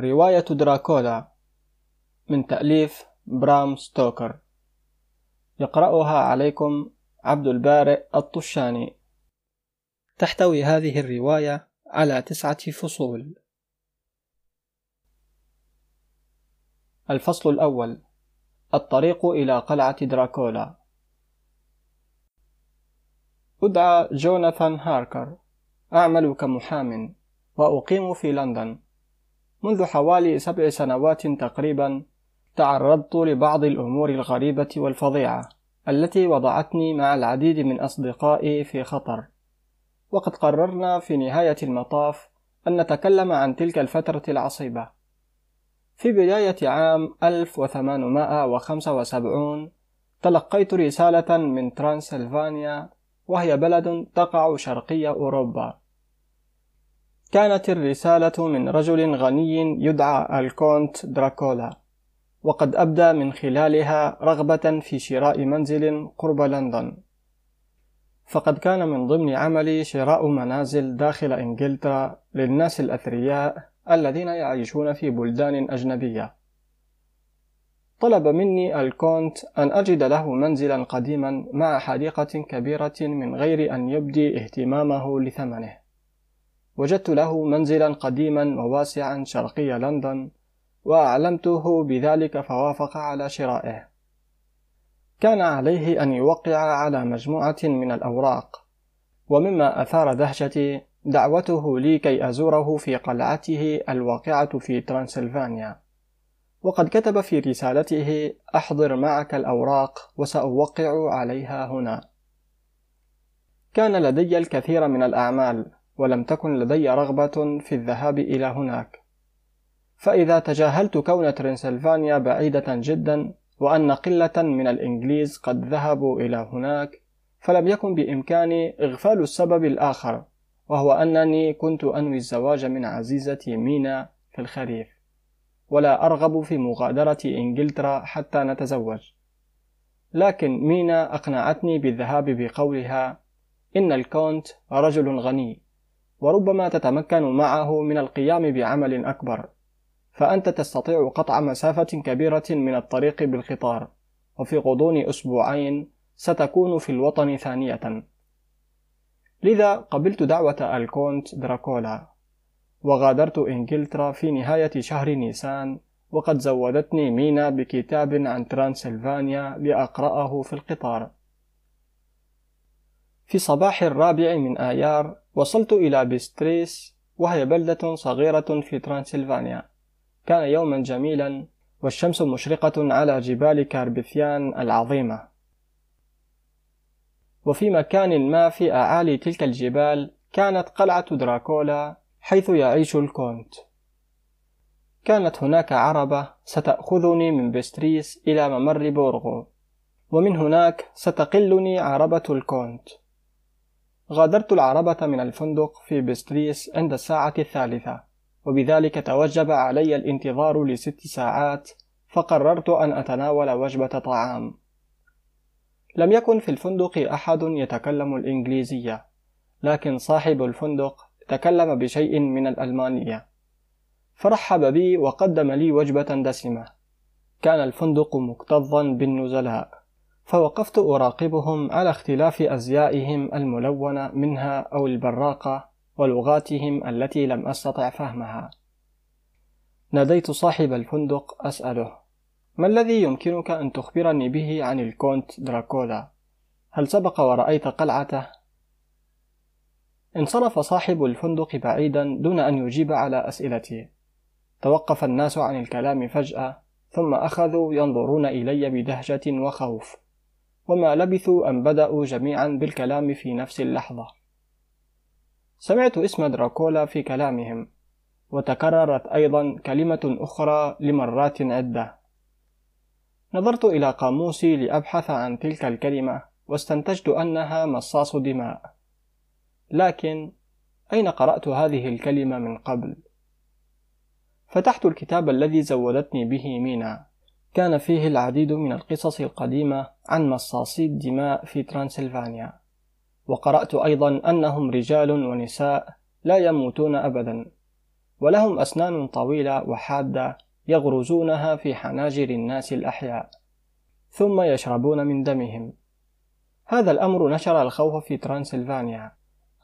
رواية دراكولا من تأليف برام ستوكر. يقرأها عليكم عبد البارئ الطشاني. تحتوي هذه الرواية على تسعة فصول. الفصل الأول الطريق إلى قلعة دراكولا. أدعى جوناثان هاركر أعمل كمحام وأقيم في لندن. منذ حوالي سبع سنوات تقريبا تعرضت لبعض الأمور الغريبة والفظيعة التي وضعتني مع العديد من أصدقائي في خطر. وقد قررنا في نهاية المطاف أن نتكلم عن تلك الفترة العصيبة. في بداية عام 1875 تلقيت رسالة من ترانسلفانيا وهي بلد تقع شرقي أوروبا. كانت الرسالة من رجل غني يدعى الكونت دراكولا وقد أبدى من خلالها رغبة في شراء منزل قرب لندن. فقد كان من ضمن عملي شراء منازل داخل إنجلترا للناس الأثرياء الذين يعيشون في بلدان أجنبية. طلب مني الكونت أن أجد له منزلا قديما مع حديقة كبيرة من غير أن يبدي اهتمامه لثمنه. وجدت له منزلا قديما وواسعا شرقي لندن وأعلمته بذلك فوافق على شرائه. كان عليه أن يوقع على مجموعة من الأوراق ومما أثار دهشتي دعوته لي كي أزوره في قلعته الواقعة في ترانسلفانيا. وقد كتب في رسالته أحضر معك الأوراق وسأوقع عليها هنا. كان لدي الكثير من الأعمال. ولم تكن لدي رغبة في الذهاب إلى هناك. فإذا تجاهلت كون ترنسلفانيا بعيدة جدا وأن قلة من الإنجليز قد ذهبوا إلى هناك فلم يكن بإمكاني إغفال السبب الآخر وهو أنني كنت أنوي الزواج من عزيزتي مينا في الخريف. ولا أرغب في مغادرة إنجلترا حتى نتزوج. لكن مينا أقنعتني بالذهاب بقولها إن الكونت رجل غني. وربما تتمكن معه من القيام بعمل أكبر. فأنت تستطيع قطع مسافة كبيرة من الطريق بالقطار وفي غضون أسبوعين ستكون في الوطن ثانية. لذا قبلت دعوة الكونت دراكولا وغادرت إنجلترا في نهاية شهر نيسان وقد زودتني مينا بكتاب عن ترانسلفانيا لأقرأه في القطار. في صباح الرابع من آيار وصلت إلى بستريس وهي بلدة صغيرة في ترانسلفانيا. كان يوما جميلا والشمس مشرقة على جبال كاربثيان العظيمة. وفي مكان ما في أعالي تلك الجبال كانت قلعة دراكولا حيث يعيش الكونت. كانت هناك عربة ستأخذني من بستريس إلى ممر بورغو ومن هناك ستقلني عربة الكونت. غادرت العربة من الفندق في بستريس عند الساعة الثالثة وبذلك توجب علي الانتظار لست ساعات فقررت أن أتناول وجبة طعام. لم يكن في الفندق أحد يتكلم الإنجليزية لكن صاحب الفندق تكلم بشيء من الألمانية. فرحب بي وقدم لي وجبة دسمة. كان الفندق مكتظا بالنزلاء. فوقفت أراقبهم على اختلاف أزيائهم الملونة منها أو البراقة ولغاتهم التي لم أستطع فهمها ناديت صاحب الفندق أسأله ما الذي يمكنك أن تخبرني به عن الكونت دراكولا؟ هل سبق ورأيت قلعته؟ انصرف صاحب الفندق بعيدا دون أن يجيب على أسئلتي توقف الناس عن الكلام فجأة ثم أخذوا ينظرون إلي بدهشة وخوف وما لبثوا أن بدأوا جميعا بالكلام في نفس اللحظة. سمعت اسم دراكولا في كلامهم وتكررت أيضا كلمة أخرى لمرات عدة نظرت إلى قاموسي لأبحث عن تلك الكلمة واستنتجت أنها مصاص دماء. لكن أين قرأت هذه الكلمة من قبل؟ فتحت الكتاب الذي زودتني به مينا. كان فيه العديد من القصص القديمة عن مصاصي الدماء في ترانسلفانيا. وقرأت أيضا أنهم رجال ونساء لا يموتون أبدا ولهم أسنان طويلة وحادة يغرزونها في حناجر الناس الأحياء ثم يشربون من دمهم. هذا الأمر نشر الخوف في ترانسلفانيا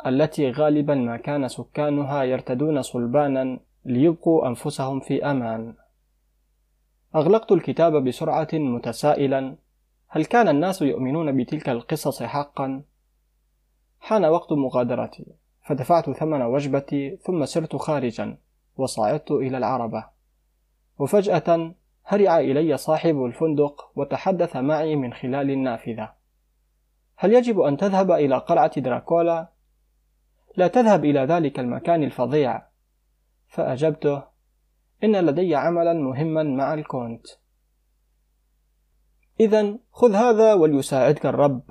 التي غالبا ما كان سكانها يرتدون صلبانا ليبقوا أنفسهم في أمان. أغلقت الكتاب بسرعة متسائلا. هل كان الناس يؤمنون بتلك القصص حقا؟ حان وقت مغادرتي. فدفعت ثمن وجبتي ثم سرت خارجا وصعدت إلى العربة. وفجأة هرع إلي صاحب الفندق وتحدث معي من خلال النافذة. هل يجب أن تذهب إلى قلعة دراكولا؟ لا تذهب إلى ذلك المكان الفظيع. فأجبته إن لدي عملا مهما مع الكونت. إذا خذ هذا وليساعدك الرب.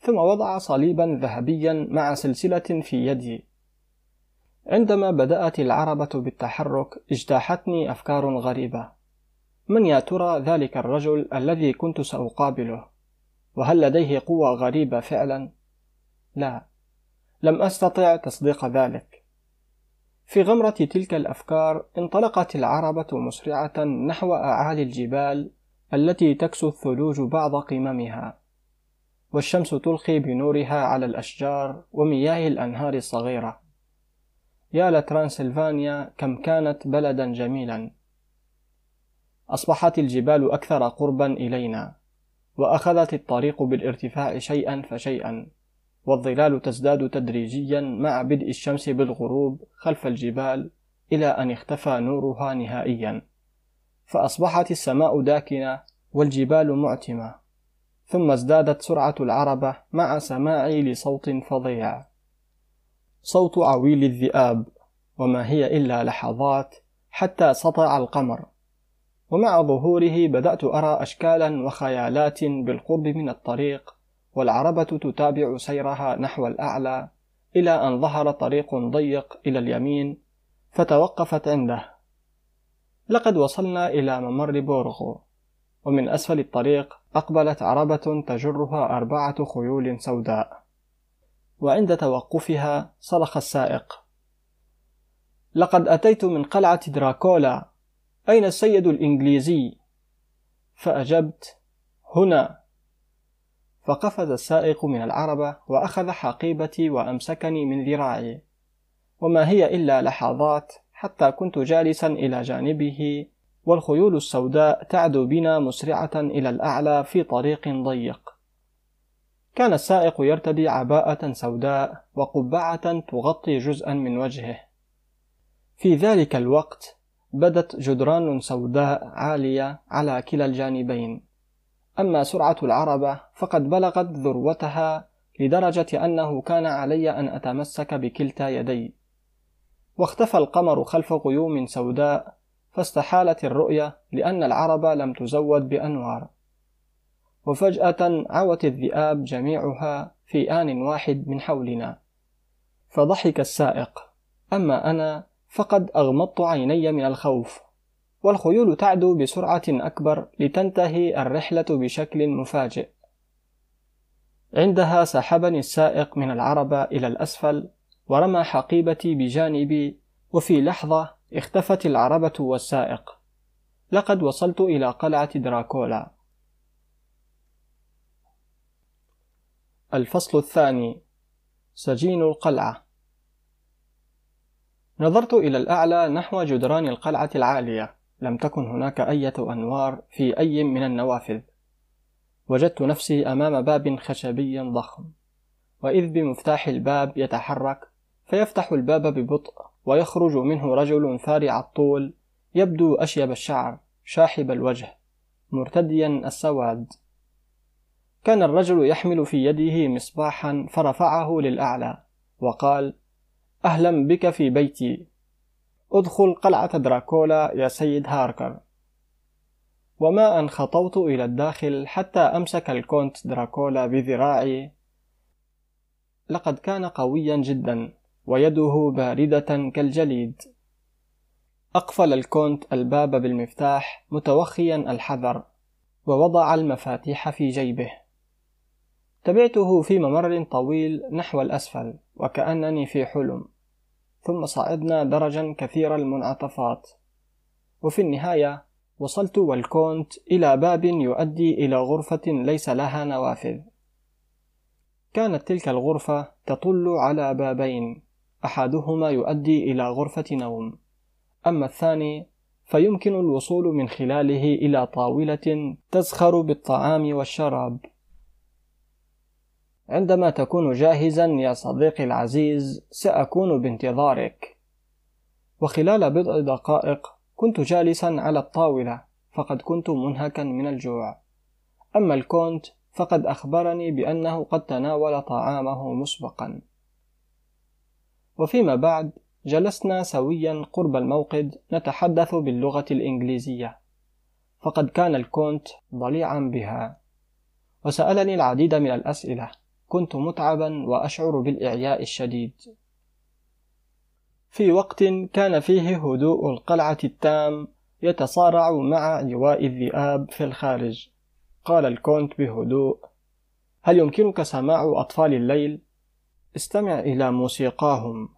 ثم وضع صليبا ذهبيا مع سلسلة في يدي. عندما بدأت العربة بالتحرك اجتاحتني أفكار غريبة. من يا ترى ذلك الرجل الذي كنت سأقابله؟ وهل لديه قوة غريبة فعلا؟ لا. لم أستطع تصديق ذلك. في غمرة تلك الأفكار انطلقت العربة مسرعة نحو أعالي الجبال التي تكسو الثلوج بعض قممها والشمس تلقي بنورها على الأشجار ومياه الأنهار الصغيرة. يا لترانسلفانيا كم كانت بلدا جميلا. أصبحت الجبال أكثر قربا إلينا وأخذت الطريق بالارتفاع شيئا فشيئا. والظلال تزداد تدريجيا مع بدء الشمس بالغروب خلف الجبال إلى أن اختفى نورها نهائيا. فأصبحت السماء داكنة والجبال معتمة. ثم ازدادت سرعة العربة مع سماعي لصوت فظيع. صوت عويل الذئاب. وما هي إلا لحظات حتى سطع القمر. ومع ظهوره بدأت أرى أشكالا وخيالات بالقرب من الطريق والعربة تتابع سيرها نحو الأعلى إلى أن ظهر طريق ضيق إلى اليمين فتوقفت عنده. لقد وصلنا إلى ممر بورغو ومن أسفل الطريق أقبلت عربة تجرها أربعة خيول سوداء وعند توقفها صرخ السائق. لقد أتيت من قلعة دراكولا أين السيد الإنجليزي؟ فأجبت هنا. فقفز السائق من العربة وأخذ حقيبتي وأمسكني من ذراعي. وما هي إلا لحظات حتى كنت جالسا إلى جانبه والخيول السوداء تعدو بنا مسرعة إلى الأعلى في طريق ضيق. كان السائق يرتدي عباءة سوداء وقبعة تغطي جزءا من وجهه. في ذلك الوقت بدت جدران سوداء عالية على كلا الجانبين. أما سرعة العربة فقد بلغت ذروتها لدرجة أنه كان علي أن أتمسك بكلتا يدي. واختفى القمر خلف غيوم سوداء فاستحالت الرؤية لأن العرب لم تزود بأنوار. وفجأة عوت الذئاب جميعها في آن واحد من حولنا. فضحك السائق. أما أنا فقد أغمضت عيني من الخوف. والخيول تعدو بسرعة أكبر لتنتهي الرحلة بشكل مفاجئ. عندها سحبني السائق من العربة إلى الأسفل ورمى حقيبتي بجانبي وفي لحظة اختفت العربة والسائق. لقد وصلت إلى قلعة دراكولا. الفصل الثاني سجين القلعة. نظرت إلى الأعلى نحو جدران القلعة العالية. لم تكن هناك أية أنوار في أي من النوافذ. وجدت نفسي أمام باب خشبي ضخم وإذ بمفتاح الباب يتحرك فيفتح الباب ببطء ويخرج منه رجل فارع الطول يبدو أشيب الشعر شاحب الوجه مرتديا السواد. كان الرجل يحمل في يده مصباحا فرفعه للأعلى وقال أهلا بك في بيتي. ادخل قلعة دراكولا يا سيد هاركر. وما أن خطوت إلى الداخل حتى أمسك الكونت دراكولا بذراعي. لقد كان قويا جدا ويده باردة كالجليد. أقفل الكونت الباب بالمفتاح متوخيا الحذر ووضع المفاتيح في جيبه. تبعته في ممر طويل نحو الأسفل وكأنني في حلم. ثم صعدنا درجا كثير المنعطفات. وفي النهاية وصلت والكونت إلى باب يؤدي إلى غرفة ليس لها نوافذ. كانت تلك الغرفة تطل على بابين أحدهما يؤدي إلى غرفة نوم. أما الثاني فيمكن الوصول من خلاله إلى طاولة تزخر بالطعام والشراب. عندما تكون جاهزا يا صديقي العزيز سأكون بانتظارك. وخلال بضع دقائق كنت جالسا على الطاولة فقد كنت منهكا من الجوع. أما الكونت فقد أخبرني بأنه قد تناول طعامه مسبقا. وفيما بعد جلسنا سويا قرب الموقد نتحدث باللغة الإنجليزية. فقد كان الكونت ضليعا بها. وسألني العديد من الأسئلة. كنت متعبا وأشعر بالإعياء الشديد. في وقت كان فيه هدوء القلعة التام يتصارع مع عواء الذئاب في الخارج. قال الكونت بهدوء هل يمكنك سماع أطفال الليل؟ استمع إلى موسيقاهم.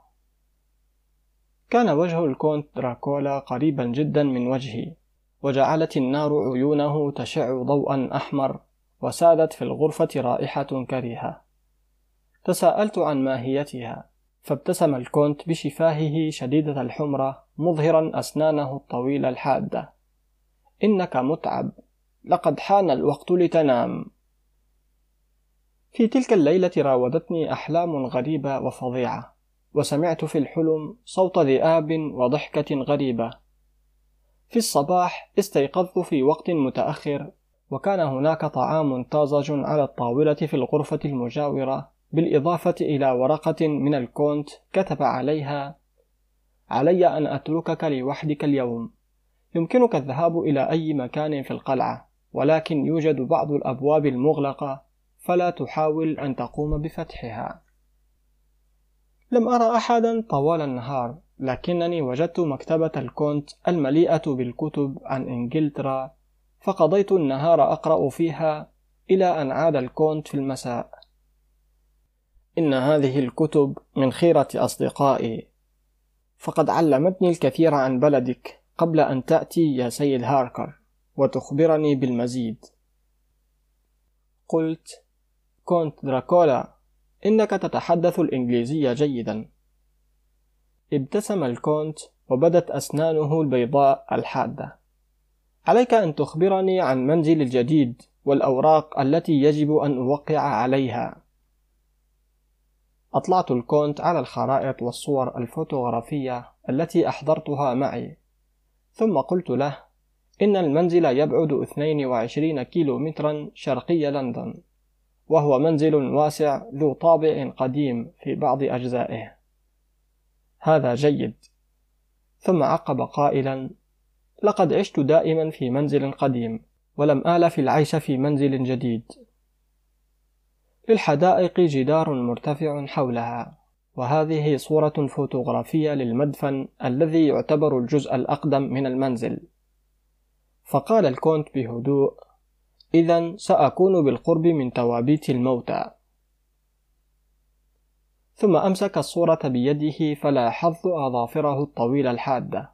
كان وجه الكونت دراكولا قريبا جدا من وجهي وجعلت النار عيونه تشع ضوءا أحمر. وسادت في الغرفة رائحة كريهة. تساءلت عن ماهيتها فابتسم الكونت بشفاهه شديدة الحمرة مظهرا أسنانه الطويلة الحادة. إنك متعب. لقد حان الوقت لتنام. في تلك الليلة راودتني أحلام غريبة وفظيعة وسمعت في الحلم صوت ذئاب وضحكة غريبة. في الصباح استيقظت في وقت متأخر وكان هناك طعام طازج على الطاولة في الغرفة المجاورة بالإضافة إلى ورقة من الكونت كتب عليها علي أن أتركك لوحدك اليوم. يمكنك الذهاب إلى أي مكان في القلعة ولكن يوجد بعض الأبواب المغلقة فلا تحاول أن تقوم بفتحها. لم أرى أحدا طوال النهار لكنني وجدت مكتبة الكونت المليئة بالكتب عن إنجلترا فقضيت النهار أقرأ فيها إلى أن عاد الكونت في المساء. إن هذه الكتب من خيرة أصدقائي. فقد علمتني الكثير عن بلدك قبل أن تأتي يا سيد هاركر وتخبرني بالمزيد. قلت كونت دراكولا إنك تتحدث الإنجليزية جيدا. ابتسم الكونت وبدت أسنانه البيضاء الحادة. عليك أن تخبرني عن منزلي الجديد والأوراق التي يجب أن أوقع عليها. أطلعت الكونت على الخرائط والصور الفوتوغرافية التي أحضرتها معي ثم قلت له إن المنزل يبعد 22 كيلو مترا شرقي لندن وهو منزل واسع ذو طابع قديم في بعض أجزائه. هذا جيد. ثم عقب قائلا لقد عشت دائما في منزل قديم ولم آلف العيش في منزل جديد. للحدائق جدار مرتفع حولها وهذه صورة فوتوغرافية للمدفن الذي يعتبر الجزء الأقدم من المنزل. فقال الكونت بهدوء إذا سأكون بالقرب من توابيت الموتى. ثم أمسك الصورة بيده فلاحظت أظافره الطويلة الحادة.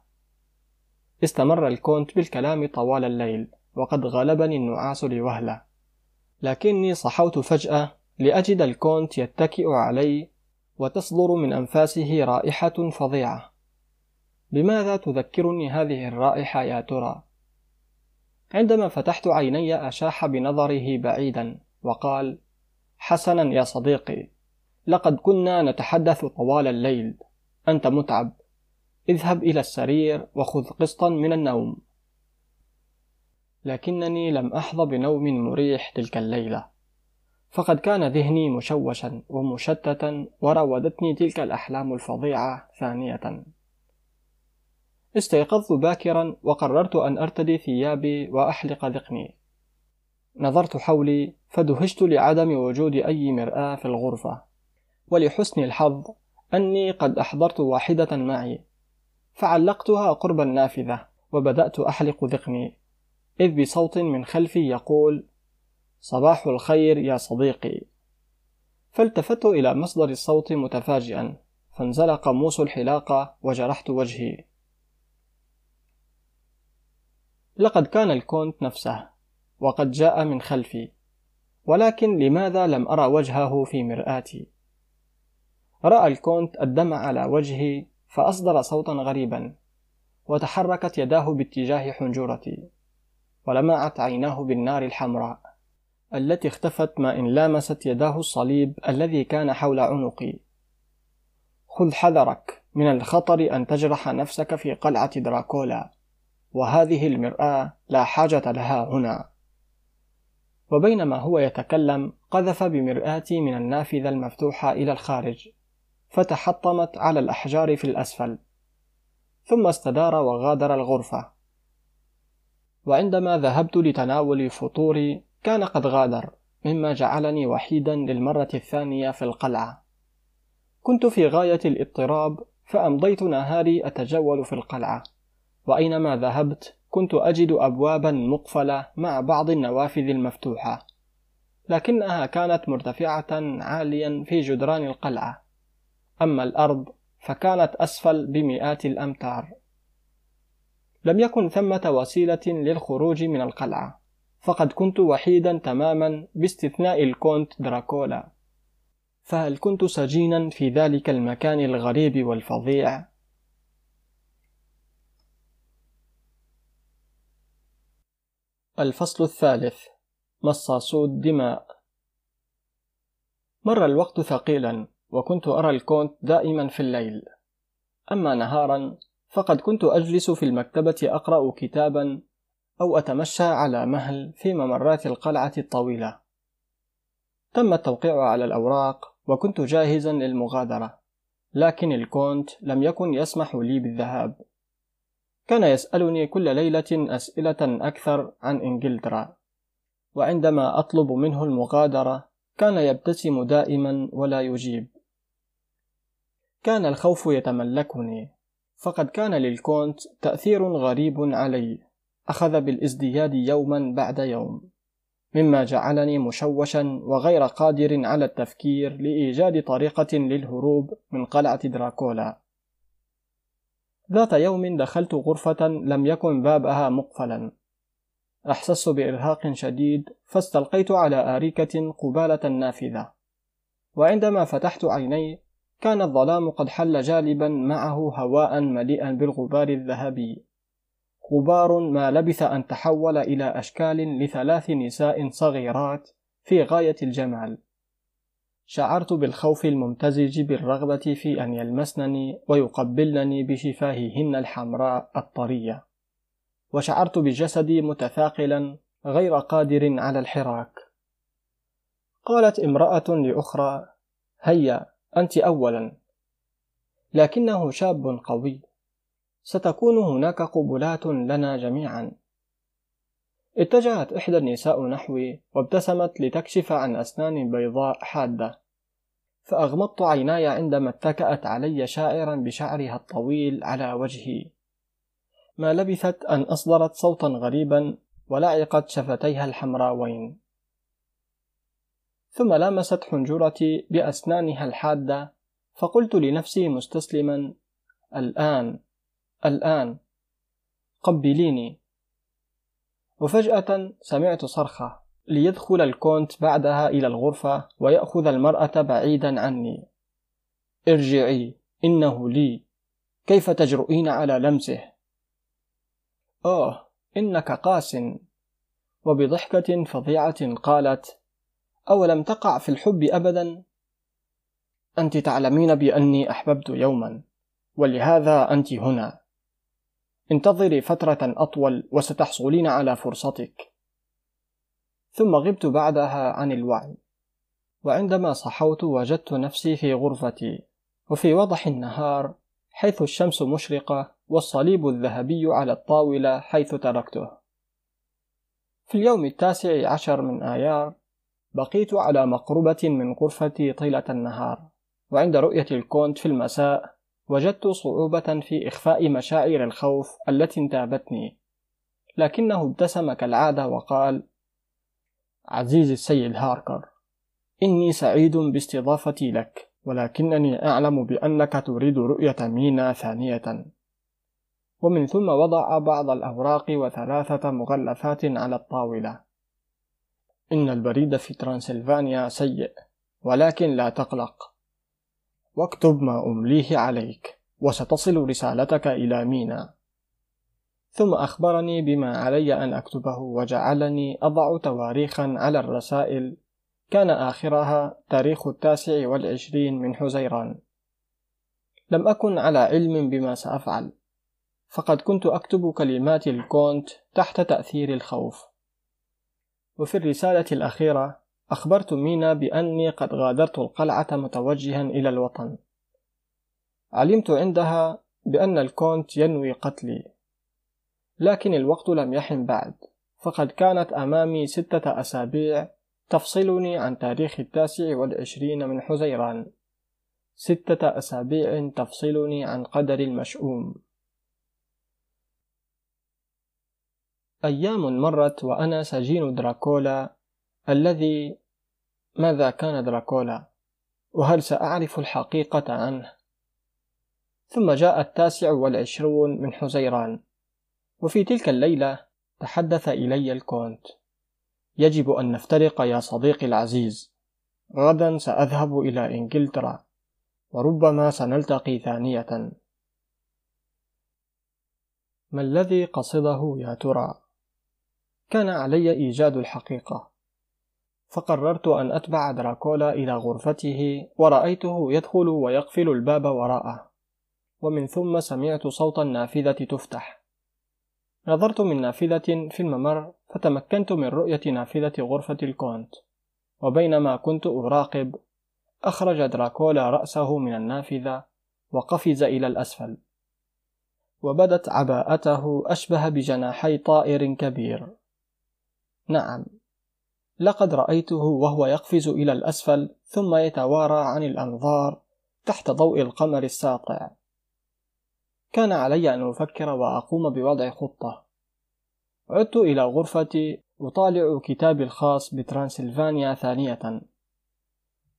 استمر الكونت بالكلام طوال الليل وقد غلبني النعاس لوهلة. لكني صحوت فجأة لأجد الكونت يتكئ علي وتصدر من أنفاسه رائحة فظيعة. بماذا تذكرني هذه الرائحة يا ترى؟ عندما فتحت عيني أشاح بنظره بعيدا وقال حسنا يا صديقي لقد كنا نتحدث طوال الليل أنت متعب. اذهب إلى السرير وخذ قسطا من النوم. لكنني لم أحظى بنوم مريح تلك الليلة. فقد كان ذهني مشوشا ومشتتا وراودتني تلك الأحلام الفظيعة ثانية. استيقظت باكرا وقررت أن أرتدي ثيابي وأحلق ذقني. نظرت حولي فدهشت لعدم وجود أي مرآة في الغرفة. ولحسن الحظ أني قد أحضرت واحدة معي. فعلقتها قرب النافذة وبدأت أحلق ذقني. إذ بصوت من خلفي يقول صباح الخير يا صديقي. فالتفت إلى مصدر الصوت متفاجئا فانزلق موس الحلاقة وجرحت وجهي. لقد كان الكونت نفسه وقد جاء من خلفي ولكن لماذا لم أرى وجهه في مرآتي؟ رأى الكونت الدم على وجهي فأصدر صوتا غريبا وتحركت يداه باتجاه حنجرتي ولمعت عيناه بالنار الحمراء التي اختفت ما إن لامست يداه الصليب الذي كان حول عنقي. خذ حذرك من الخطر أن تجرح نفسك في قلعة دراكولا وهذه المرآة لا حاجة لها هنا. وبينما هو يتكلم قذف بمرآتي من النافذة المفتوحة إلى الخارج. فتحطمت على الأحجار في الأسفل. ثم استدار وغادر الغرفة. وعندما ذهبت لتناول فطوري كان قد غادر مما جعلني وحيدا للمرة الثانية في القلعة. كنت في غاية الاضطراب فأمضيت نهاري أتجول في القلعة. وأينما ذهبت كنت أجد أبوابا مقفلة مع بعض النوافذ المفتوحة. لكنها كانت مرتفعة عاليا في جدران القلعة. أما الأرض فكانت أسفل بمئات الأمتار. لم يكن ثمة وسيلة للخروج من القلعة فقد كنت وحيدا تماما باستثناء الكونت دراكولا. فهل كنت سجينا في ذلك المكان الغريب والفظيع؟ الفصل الثالث مصاصو الدماء. مر الوقت ثقيلا. وكنت أرى الكونت دائما في الليل. أما نهارا فقد كنت أجلس في المكتبة أقرأ كتابا أو أتمشى على مهل في ممرات القلعة الطويلة. تم التوقيع على الأوراق وكنت جاهزا للمغادرة لكن الكونت لم يكن يسمح لي بالذهاب. كان يسألني كل ليلة أسئلة أكثر عن إنجلترا وعندما أطلب منه المغادرة كان يبتسم دائما ولا يجيب. كان الخوف يتملكني. فقد كان للكونت تأثير غريب علي. أخذ بالازدياد يوما بعد يوم مما جعلني مشوشا وغير قادر على التفكير لإيجاد طريقة للهروب من قلعة دراكولا. ذات يوم دخلت غرفة لم يكن بابها مقفلا. أحسست بإرهاق شديد فاستلقيت على آريكة قبالة النافذة وعندما فتحت عيني كان الظلام قد حل جالبا معه هواء مليئا بالغبار الذهبي. غبار ما لبث أن تحول إلى أشكال لثلاث نساء صغيرات في غاية الجمال. شعرت بالخوف الممتزج بالرغبة في أن يلمسنني ويقبلنني بشفاههن الحمراء الطرية. وشعرت بجسدي متثاقلا غير قادر على الحراك. قالت امرأة لأخرى هيا أنت أولا. لكنه شاب قوي. ستكون هناك قبلات لنا جميعا. اتجهت إحدى النساء نحوي وابتسمت لتكشف عن أسنان بيضاء حادة. فأغمضت عيناي عندما اتكأت علي شاعرا بشعرها الطويل على وجهي. ما لبثت أن أصدرت صوتا غريبا ولعقت شفتيها الحمراوين. ثم لامست حنجرتي بأسنانها الحادة فقلت لنفسي مستسلما الآن الآن قبليني. وفجأة سمعت صرخة ليدخل الكونت بعدها إلى الغرفة ويأخذ المرأة بعيدا عني. ارجعي إنه لي. كيف تجرؤين على لمسه؟ أوه إنك قاس. وبضحكة فظيعة قالت أولم تقع في الحب أبدا؟ أنت تعلمين بأني أحببت يوما ولهذا أنت هنا. انتظري فترة أطول وستحصلين على فرصتك. ثم غبت بعدها عن الوعي. وعندما صحوت وجدت نفسي في غرفتي وفي وضح النهار حيث الشمس مشرقة والصليب الذهبي على الطاولة حيث تركته. في اليوم التاسع عشر من آيار بقيت على مقربة من غرفتي طيلة النهار وعند رؤية الكونت في المساء وجدت صعوبة في إخفاء مشاعر الخوف التي انتابتني. لكنه ابتسم كالعادة وقال عزيزي السيد هاركر إني سعيد باستضافتي لك ولكنني أعلم بأنك تريد رؤية مينا ثانية. ومن ثم وضع بعض الأوراق وثلاثة مغلفات على الطاولة. إن البريد في ترانسلفانيا سيء ولكن لا تقلق. واكتب ما أمليه عليك وستصل رسالتك إلى مينا. ثم أخبرني بما علي أن أكتبه وجعلني أضع تواريخا على الرسائل. كان آخرها تاريخ التاسع والعشرين من حزيران. لم أكن على علم بما سأفعل فقد كنت أكتب كلمات الكونت تحت تأثير الخوف. وفي الرسالة الأخيرة أخبرت مينا بأني قد غادرت القلعة متوجها إلى الوطن. علمت عندها بأن الكونت ينوي قتلي. لكن الوقت لم يحن بعد فقد كانت أمامي ستة أسابيع تفصلني عن تاريخ التاسع والعشرين من حزيران. ستة أسابيع تفصلني عن قدر المشؤوم. أيام مرت وأنا سجين دراكولا الذي ماذا كان دراكولا؟ وهل سأعرف الحقيقة عنه؟ ثم جاء التاسع والعشرون من حزيران وفي تلك الليلة تحدث إلي الكونت. يجب أن نفترق يا صديقي العزيز. غدا سأذهب إلى إنجلترا وربما سنلتقي ثانية. ما الذي قصده يا ترى؟ كان علي إيجاد الحقيقة. فقررت أن أتبع دراكولا إلى غرفته ورأيته يدخل ويقفل الباب وراءه. ومن ثم سمعت صوت النافذة تفتح. نظرت من نافذة في الممر فتمكنت من رؤية نافذة غرفة الكونت. وبينما كنت أراقب أخرج دراكولا رأسه من النافذة وقفز إلى الأسفل. وبدت عباءته أشبه بجناحي طائر كبير. نعم. لقد رأيته وهو يقفز إلى الأسفل ثم يتوارى عن الأنظار تحت ضوء القمر الساطع كان علي أن أفكر وأقوم بوضع خطة. عدت إلى غرفتي أطالع كتابي الخاص بترانسلفانيا ثانية.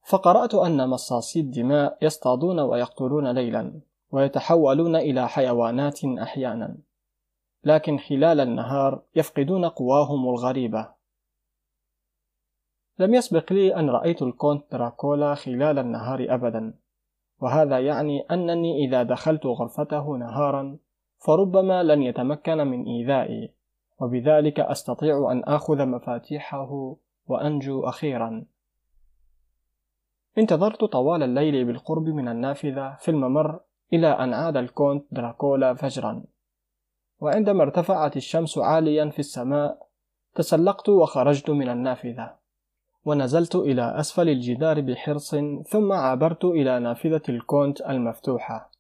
فقرأت أن مصاصي الدماء يصطادون ويقتلون ليلا ويتحولون إلى حيوانات أحيانا. لكن خلال النهار يفقدون قواهم الغريبة. لم يسبق لي أن رأيت الكونت دراكولا خلال النهار أبدا وهذا يعني أنني إذا دخلت غرفته نهارا فربما لن يتمكن من إيذائي وبذلك أستطيع أن آخذ مفاتيحه وأنجو أخيرا. انتظرت طوال الليل بالقرب من النافذة في الممر إلى أن عاد الكونت دراكولا فجرا. وعندما ارتفعت الشمس عاليا في السماء تسلقت وخرجت من النافذة ونزلت إلى أسفل الجدار بحرص ثم عبرت إلى نافذة الكونت المفتوحة.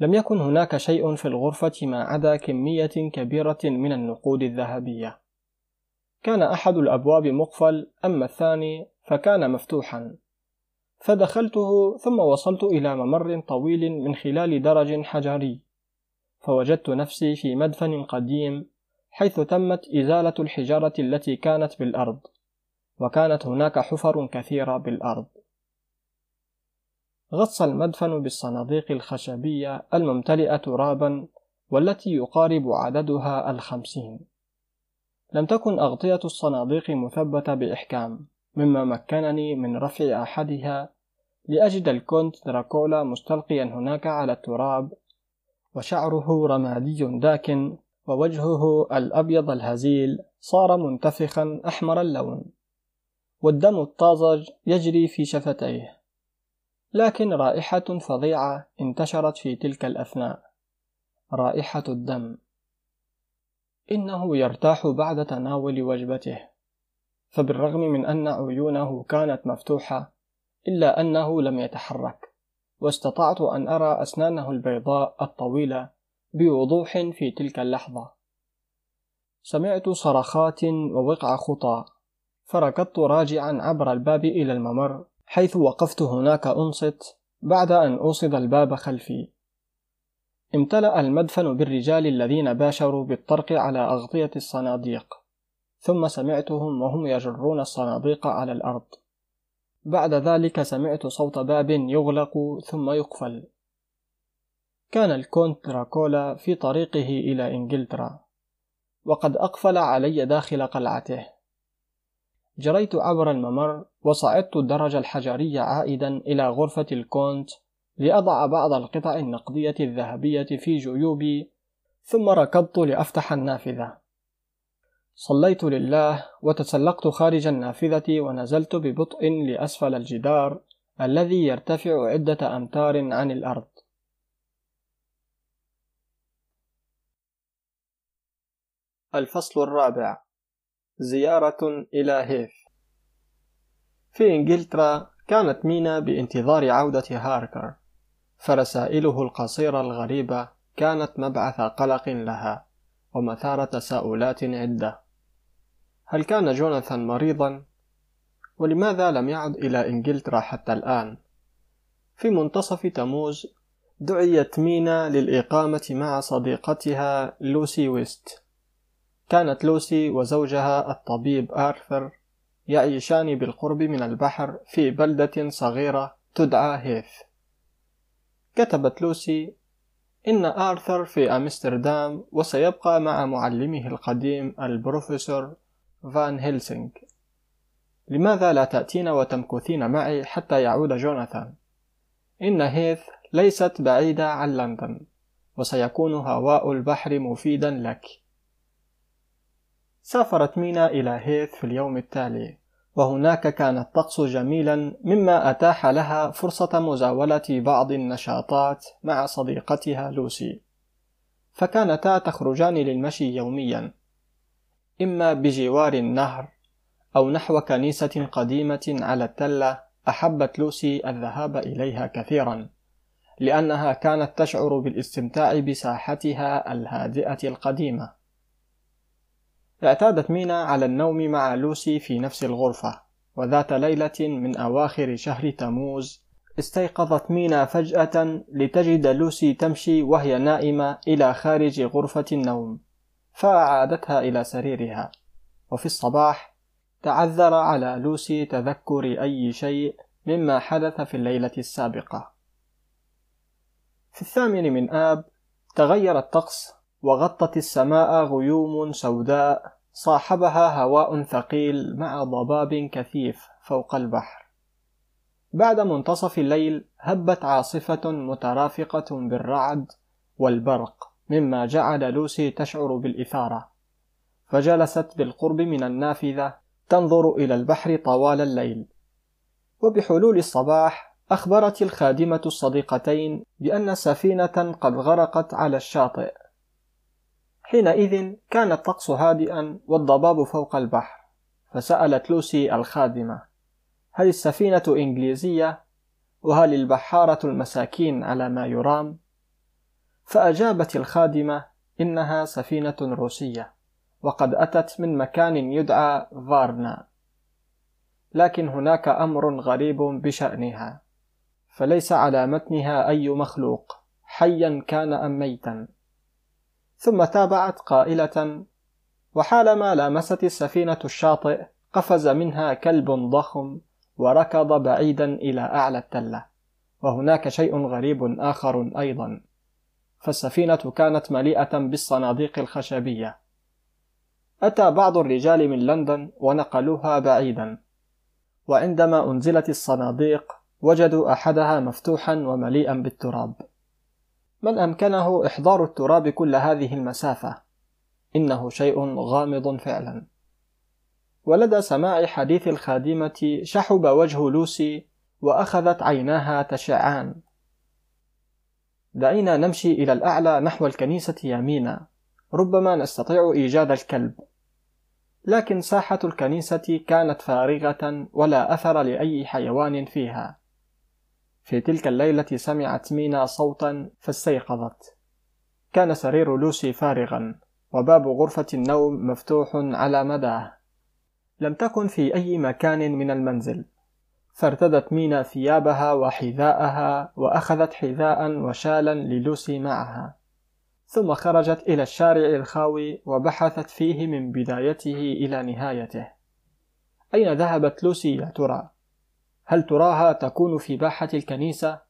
لم يكن هناك شيء في الغرفة ما عدا كمية كبيرة من النقود الذهبية. كان أحد الأبواب مقفل أما الثاني فكان مفتوحا. فدخلته ثم وصلت إلى ممر طويل من خلال درج حجري. فوجدت نفسي في مدفن قديم حيث تمت إزالة الحجارة التي كانت بالأرض وكانت هناك حفر كثيرة بالأرض. غص المدفن بالصناديق الخشبية الممتلئة ترابا والتي يقارب عددها الخمسين. لم تكن أغطية الصناديق مثبتة بإحكام مما مكنني من رفع أحدها لأجد الكونت دراكولا مستلقيا هناك على التراب وشعره رمادي داكن ووجهه الأبيض الهزيل صار منتفخا أحمر اللون. والدم الطازج يجري في شفتيه. لكن رائحة فظيعة انتشرت في تلك الأثناء. رائحة الدم. إنه يرتاح بعد تناول وجبته. فبالرغم من أن عيونه كانت مفتوحة إلا أنه لم يتحرك. واستطعت أن أرى أسنانه البيضاء الطويلة بوضوح في تلك اللحظة. سمعت صرخات ووقع خطى. فركضت راجعا عبر الباب إلى الممر حيث وقفت هناك أنصت بعد أن أوصد الباب خلفي. امتلأ المدفن بالرجال الذين باشروا بالطرق على أغطية الصناديق ثم سمعتهم وهم يجرون الصناديق على الأرض. بعد ذلك سمعت صوت باب يغلق ثم يقفل. كان الكونت دراكولا في طريقه إلى إنجلترا وقد أقفل علي داخل قلعته. جريت عبر الممر وصعدت الدرج الحجري عائدا إلى غرفة الكونت لأضع بعض القطع النقدية الذهبية في جيوبي ثم ركضت لأفتح النافذة. صليت لله وتسلقت خارج النافذة ونزلت ببطء لأسفل الجدار الذي يرتفع عدة أمتار عن الأرض. الفصل الرابع. زيارة إلى هيث في إنجلترا كانت مينا بانتظار عودة هاركر فرسائله القصيرة الغريبة كانت مبعث قلق لها ومثار تساؤلات عدة. هل كان جوناثان مريضا؟ ولماذا لم يعد إلى إنجلترا حتى الآن؟ في منتصف تموز دعيت مينا للإقامة مع صديقتها لوسي ويست كانت لوسي وزوجها الطبيب آرثر يعيشان بالقرب من البحر في بلدة صغيرة تدعى هيث كتبت لوسي إن آرثر في أمستردام وسيبقى مع معلمه القديم البروفيسور فان هيلسينغ. لماذا لا تأتين وتمكثين معي حتى يعود جوناثان؟ إن هيث ليست بعيدة عن لندن وسيكون هواء البحر مفيدا لك. سافرت مينا إلى هيث في اليوم التالي وهناك كان الطقس جميلا مما أتاح لها فرصة مزاولة بعض النشاطات مع صديقتها لوسي. فكانتا تخرجان للمشي يوميا. إما بجوار النهر أو نحو كنيسة قديمة على التلة أحبت لوسي الذهاب إليها كثيرا لأنها كانت تشعر بالاستمتاع بساحتها الهادئة القديمة. اعتادت مينا على النوم مع لوسي في نفس الغرفة وذات ليلة من أواخر شهر تموز استيقظت مينا فجأة لتجد لوسي تمشي وهي نائمة إلى خارج غرفة النوم. فأعادتها إلى سريرها. وفي الصباح تعذر على لوسي تذكر أي شيء مما حدث في الليلة السابقة. في الثامن من آب تغير الطقس وغطت السماء غيوم سوداء صاحبها هواء ثقيل مع ضباب كثيف فوق البحر. بعد منتصف الليل هبت عاصفة مترافقة بالرعد والبرق. مما جعل لوسي تشعر بالإثارة فجلست بالقرب من النافذة تنظر إلى البحر طوال الليل وبحلول الصباح أخبرت الخادمة الصديقتين بأن سفينة قد غرقت على الشاطئ حينئذ كان الطقس هادئا والضباب فوق البحر فسألت لوسي الخادمة هل السفينة إنجليزية؟ وهل البحارة المساكين على ما يرام؟ فأجابت الخادمة إنها سفينة روسية وقد أتت من مكان يدعى فارنا لكن هناك أمر غريب بشأنها فليس على متنها أي مخلوق حيا كان أم ميتا. ثم تابعت قائلة وحالما لامست السفينة الشاطئ قفز منها كلب ضخم وركض بعيدا إلى أعلى التلة وهناك شيء غريب آخر أيضا. فالسفينة كانت مليئة بالصناديق الخشبية. أتى بعض الرجال من لندن ونقلوها بعيدا. وعندما أنزلت الصناديق وجدوا أحدها مفتوحا ومليئا بالتراب. من أمكنه إحضار التراب كل هذه المسافة؟ إنه شيء غامض فعلا. ولدى سماع حديث الخادمة شحب وجه لوسي وأخذت عيناها تشعان. دعينا نمشي إلى الأعلى نحو الكنيسة يمينا. ربما نستطيع إيجاد الكلب. لكن ساحة الكنيسة كانت فارغة ولا أثر لأي حيوان فيها. في تلك الليلة سمعت مينا صوتا فاستيقظت. كان سرير لوسي فارغا وباب غرفة النوم مفتوح على مداه. لم تكن في أي مكان من المنزل. فارتدت مينا ثيابها وحذاءها وأخذت حذاء وشالا للوسي معها ثم خرجت إلى الشارع الخاوي وبحثت فيه من بدايته إلى نهايته أين ذهبت لوسي يا ترى؟ هل تراها تكون في باحة الكنيسة؟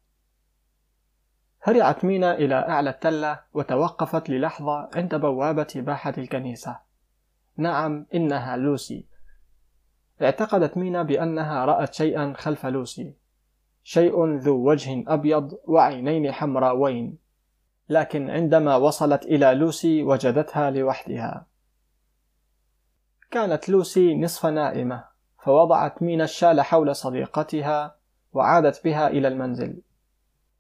هرعت مينا إلى أعلى التلة وتوقفت للحظة عند بوابة باحة الكنيسة نعم إنها لوسي اعتقدت مينا بأنها رأت شيئا خلف لوسي. شيء ذو وجه أبيض وعينين حمراوين. لكن عندما وصلت إلى لوسي وجدتها لوحدها. كانت لوسي نصف نائمة فوضعت مينا الشال حول صديقتها وعادت بها إلى المنزل.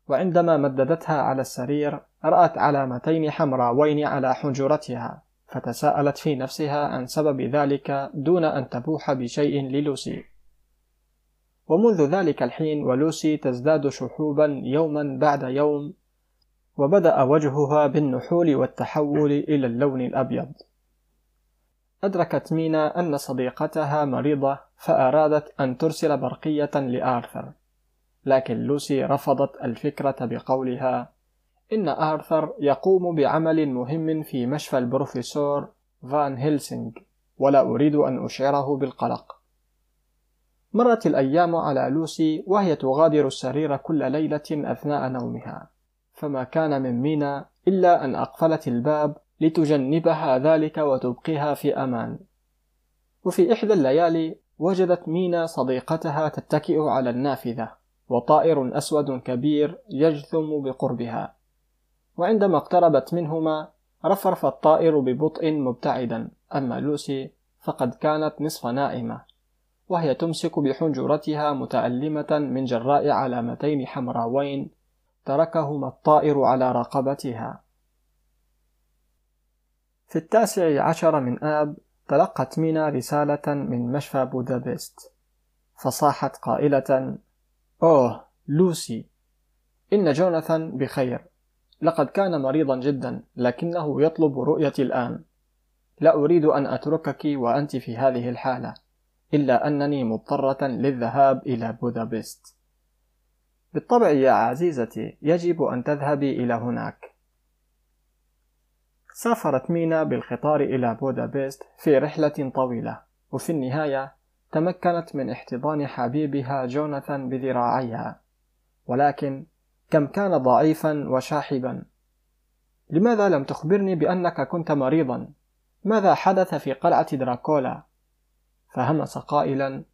وعندما مددتها على السرير رأت علامتين حمراوين على حنجرتها. فتساءلت في نفسها عن سبب ذلك دون أن تبوح بشيء للوسي. ومنذ ذلك الحين ولوسي تزداد شحوبا يوما بعد يوم وبدأ وجهها بالنحول والتحول إلى اللون الأبيض. أدركت مينا أن صديقتها مريضة فأرادت أن ترسل برقية لآرثر لكن لوسي رفضت الفكرة بقولها إن آرثر يقوم بعمل مهم في مشفى البروفيسور فان هيلسينغ ولا أريد أن أشعره بالقلق. مرت الأيام على لوسي وهي تغادر السرير كل ليلة أثناء نومها. فما كان من مينا إلا أن أقفلت الباب لتجنبها ذلك وتبقيها في أمان. وفي إحدى الليالي وجدت مينا صديقتها تتكئ على النافذة وطائر أسود كبير يجثم بقربها. وعندما اقتربت منهما رفرف الطائر ببطء مبتعدا. أما لوسي فقد كانت نصف نائمة وهي تمسك بحنجرتها متألمة من جراء علامتين حمراوين تركهما الطائر على رقبتها. في التاسع عشر من آب تلقت مينا رسالة من مشفى بودابست فصاحت قائلة أوه لوسي إن جوناثان بخير. لقد كان مريضا جدا لكنه يطلب رؤيتي الآن. لا أريد أن أتركك وأنت في هذه الحالة إلا أنني مضطرة للذهاب إلى بودابست. بالطبع يا عزيزتي يجب أن تذهبي إلى هناك. سافرت مينا بالقطار إلى بودابست في رحلة طويلة وفي النهاية تمكنت من احتضان حبيبها جوناثان بذراعيها. ولكن كم كان ضعيفا وشاحبا. لماذا لم تخبرني بأنك كنت مريضا؟ ماذا حدث في قلعة دراكولا؟ فهمس قائلا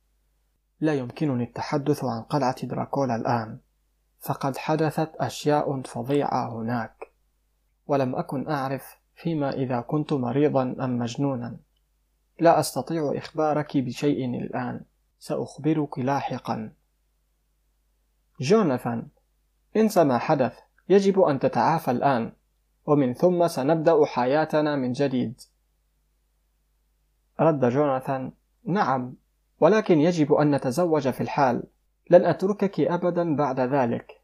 لا يمكنني التحدث عن قلعة دراكولا الآن. فقد حدثت أشياء فظيعة هناك. ولم أكن أعرف فيما إذا كنت مريضا أم مجنونا. لا أستطيع إخبارك بشيء الآن. سأخبرك لاحقا. جوناثان انسى ما حدث. يجب أن تتعافى الآن. ومن ثم سنبدأ حياتنا من جديد. رد جوناثان. نعم ولكن يجب أن نتزوج في الحال. لن أتركك أبدا بعد ذلك.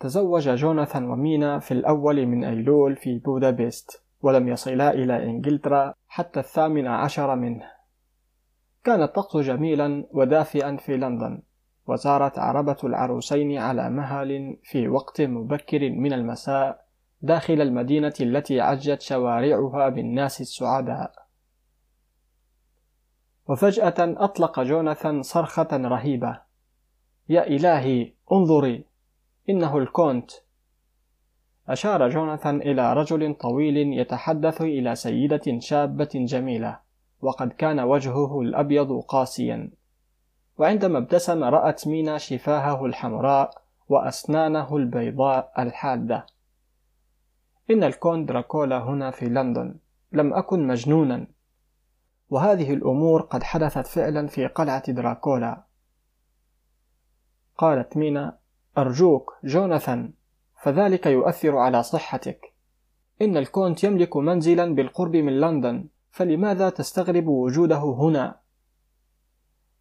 تزوج جوناثان ومينا في الأول من أيلول في بودابست ولم يصلا إلى إنجلترا حتى الثامن عشر منه. كان الطقس جميلا ودافئا في لندن. وسارت عربة العروسين على مهل في وقت مبكر من المساء داخل المدينة التي عجت شوارعها بالناس السعداء. وفجأة أطلق جوناثان صرخة رهيبة. يا إلهي انظري إنه الكونت. أشار جوناثان إلى رجل طويل يتحدث إلى سيدة شابة جميلة وقد كان وجهه الأبيض قاسيا. وعندما ابتسم رأت مينا شفاهه الحمراء وأسنانه البيضاء الحادة. إن الكون دراكولا هنا في لندن. لم أكن مجنونا. وهذه الأمور قد حدثت فعلا في قلعة دراكولا. قالت مينا أرجوك جوناثان فذلك يؤثر على صحتك. إن الكونت يملك منزلا بالقرب من لندن فلماذا تستغرب وجوده هنا؟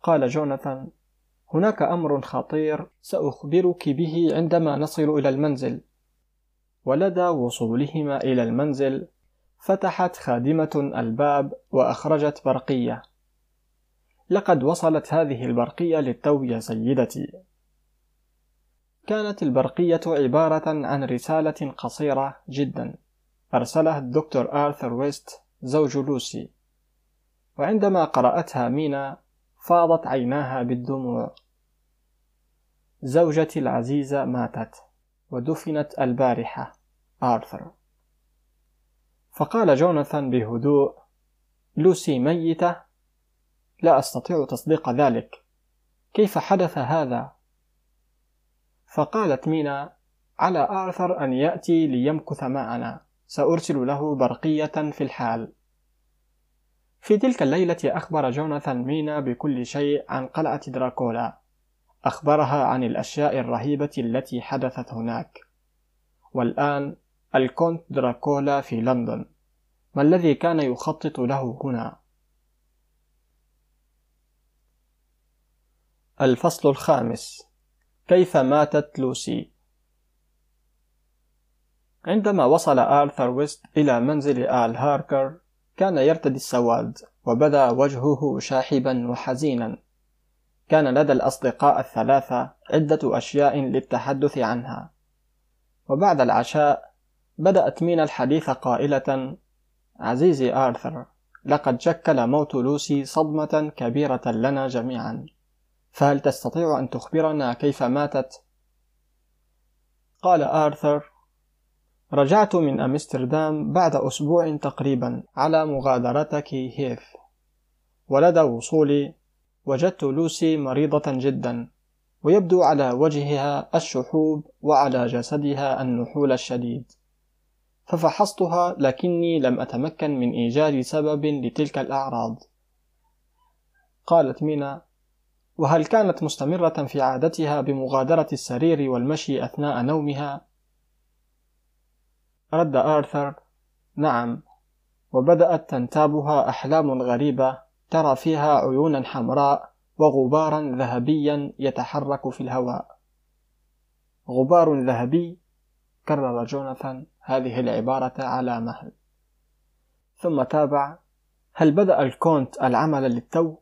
قال جوناثان هناك أمر خطير سأخبرك به عندما نصل إلى المنزل. ولدى وصولهما إلى المنزل فتحت خادمة الباب وأخرجت برقية. لقد وصلت هذه البرقية للتو يا سيدتي. كانت البرقية عبارة عن رسالة قصيرة جدا. أرسلها الدكتور آرثر ويست زوج لوسي. وعندما قرأتها مينا فاضت عيناها بالدموع زوجتي العزيزة ماتت ودفنت البارحة آرثر فقال جوناثان بهدوء لوسي ميتة؟ لا أستطيع تصديق ذلك كيف حدث هذا؟ فقالت مينا على آرثر أن يأتي ليمكث معنا سأرسل له برقية في الحال في تلك الليلة أخبر جوناثان مينا بكل شيء عن قلعة دراكولا أخبرها عن الأشياء الرهيبة التي حدثت هناك. والآن الكونت دراكولا في لندن. ما الذي كان يخطط له هنا؟ الفصل الخامس. كيف ماتت لوسي؟ عندما وصل آرثر ويست إلى منزل آل هاركر كان يرتدي السواد وبدا وجهه شاحبا وحزينا. كان لدى الأصدقاء الثلاثة عدة أشياء للتحدث عنها. وبعد العشاء بدأت مينا الحديث قائلة عزيزي آرثر لقد شكل موت لوسي صدمة كبيرة لنا جميعا. فهل تستطيع أن تخبرنا كيف ماتت؟ قال آرثر رجعت من أمستردام بعد أسبوع تقريبا على مغادرتك هيث ولدى وصولي وجدت لوسي مريضة جدا ويبدو على وجهها الشحوب وعلى جسدها النحول الشديد. ففحصتها لكني لم أتمكن من إيجاد سبب لتلك الأعراض. قالت مينا وهل كانت مستمرة في عادتها بمغادرة السرير والمشي أثناء نومها؟ رد آرثر نعم وبدأت تنتابها أحلام غريبة ترى فيها عيونا حمراء وغبارا ذهبيا يتحرك في الهواء. غبار ذهبي كرر جوناثان هذه العبارة على مهل. ثم تابع هل بدأ الكونت العمل للتو؟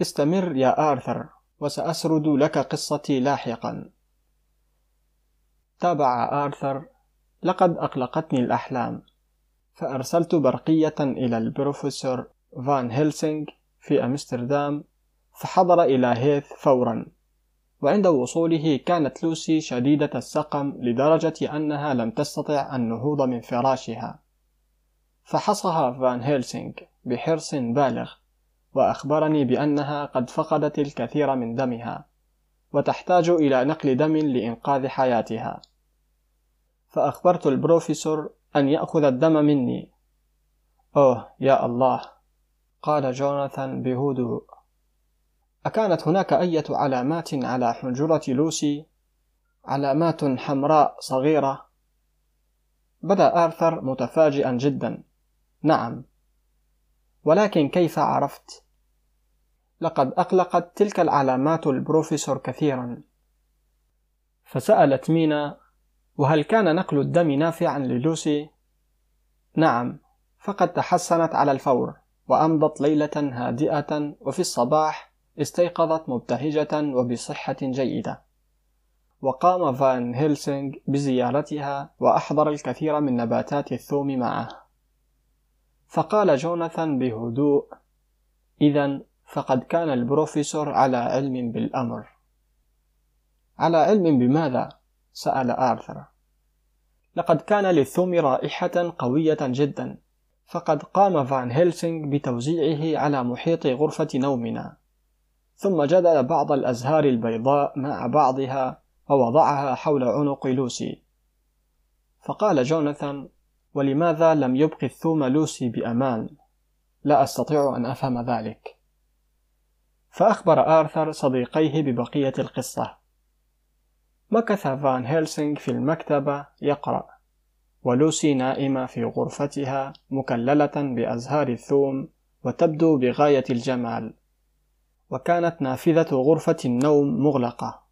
استمر يا آرثر وسأسرد لك قصتي لاحقا. تابع آرثر لقد أقلقتني الأحلام. فأرسلت برقية إلى البروفيسور فان هيلسينغ في أمستردام فحضر إلى هيث فورا. وعند وصوله كانت لوسي شديدة السقم لدرجة أنها لم تستطع النهوض من فراشها. فحصها فان هيلسينغ بحرص بالغ وأخبرني بأنها قد فقدت الكثير من دمها وتحتاج إلى نقل دم لإنقاذ حياتها. فأخبرت البروفيسور أن يأخذ الدم مني. أوه يا الله. قال جوناثان بهدوء أكانت هناك أية علامات على حنجرة لوسي؟ علامات حمراء صغيرة. بدأ آرثر متفاجئا جدا. نعم. ولكن كيف عرفت؟ لقد أقلقت تلك العلامات البروفيسور كثيرا. فسألت مينا وهل كان نقل الدم نافعا للوسي؟ نعم فقد تحسنت على الفور وأمضت ليلة هادئة وفي الصباح استيقظت مبتهجة وبصحة جيدة وقام فان هيلسينغ بزيارتها وأحضر الكثير من نباتات الثوم معه فقال جوناثان بهدوء إذا فقد كان البروفيسور على علم بالأمر على علم بماذا؟ سأل آرثر لقد كان للثوم رائحة قوية جدا فقد قام فان هيلسينغ بتوزيعه على محيط غرفة نومنا. ثم جدل بعض الأزهار البيضاء مع بعضها ووضعها حول عنق لوسي. فقال جوناثان ولماذا لم يبقي الثوم لوسي بأمان؟ لا أستطيع أن أفهم ذلك. فأخبر آرثر صديقيه ببقية القصة. مكث فان هيلسينغ في المكتبة يقرأ ولوسي نائمة في غرفتها مكللة بأزهار الثوم وتبدو بغاية الجمال وكانت نافذة غرفة النوم مغلقة.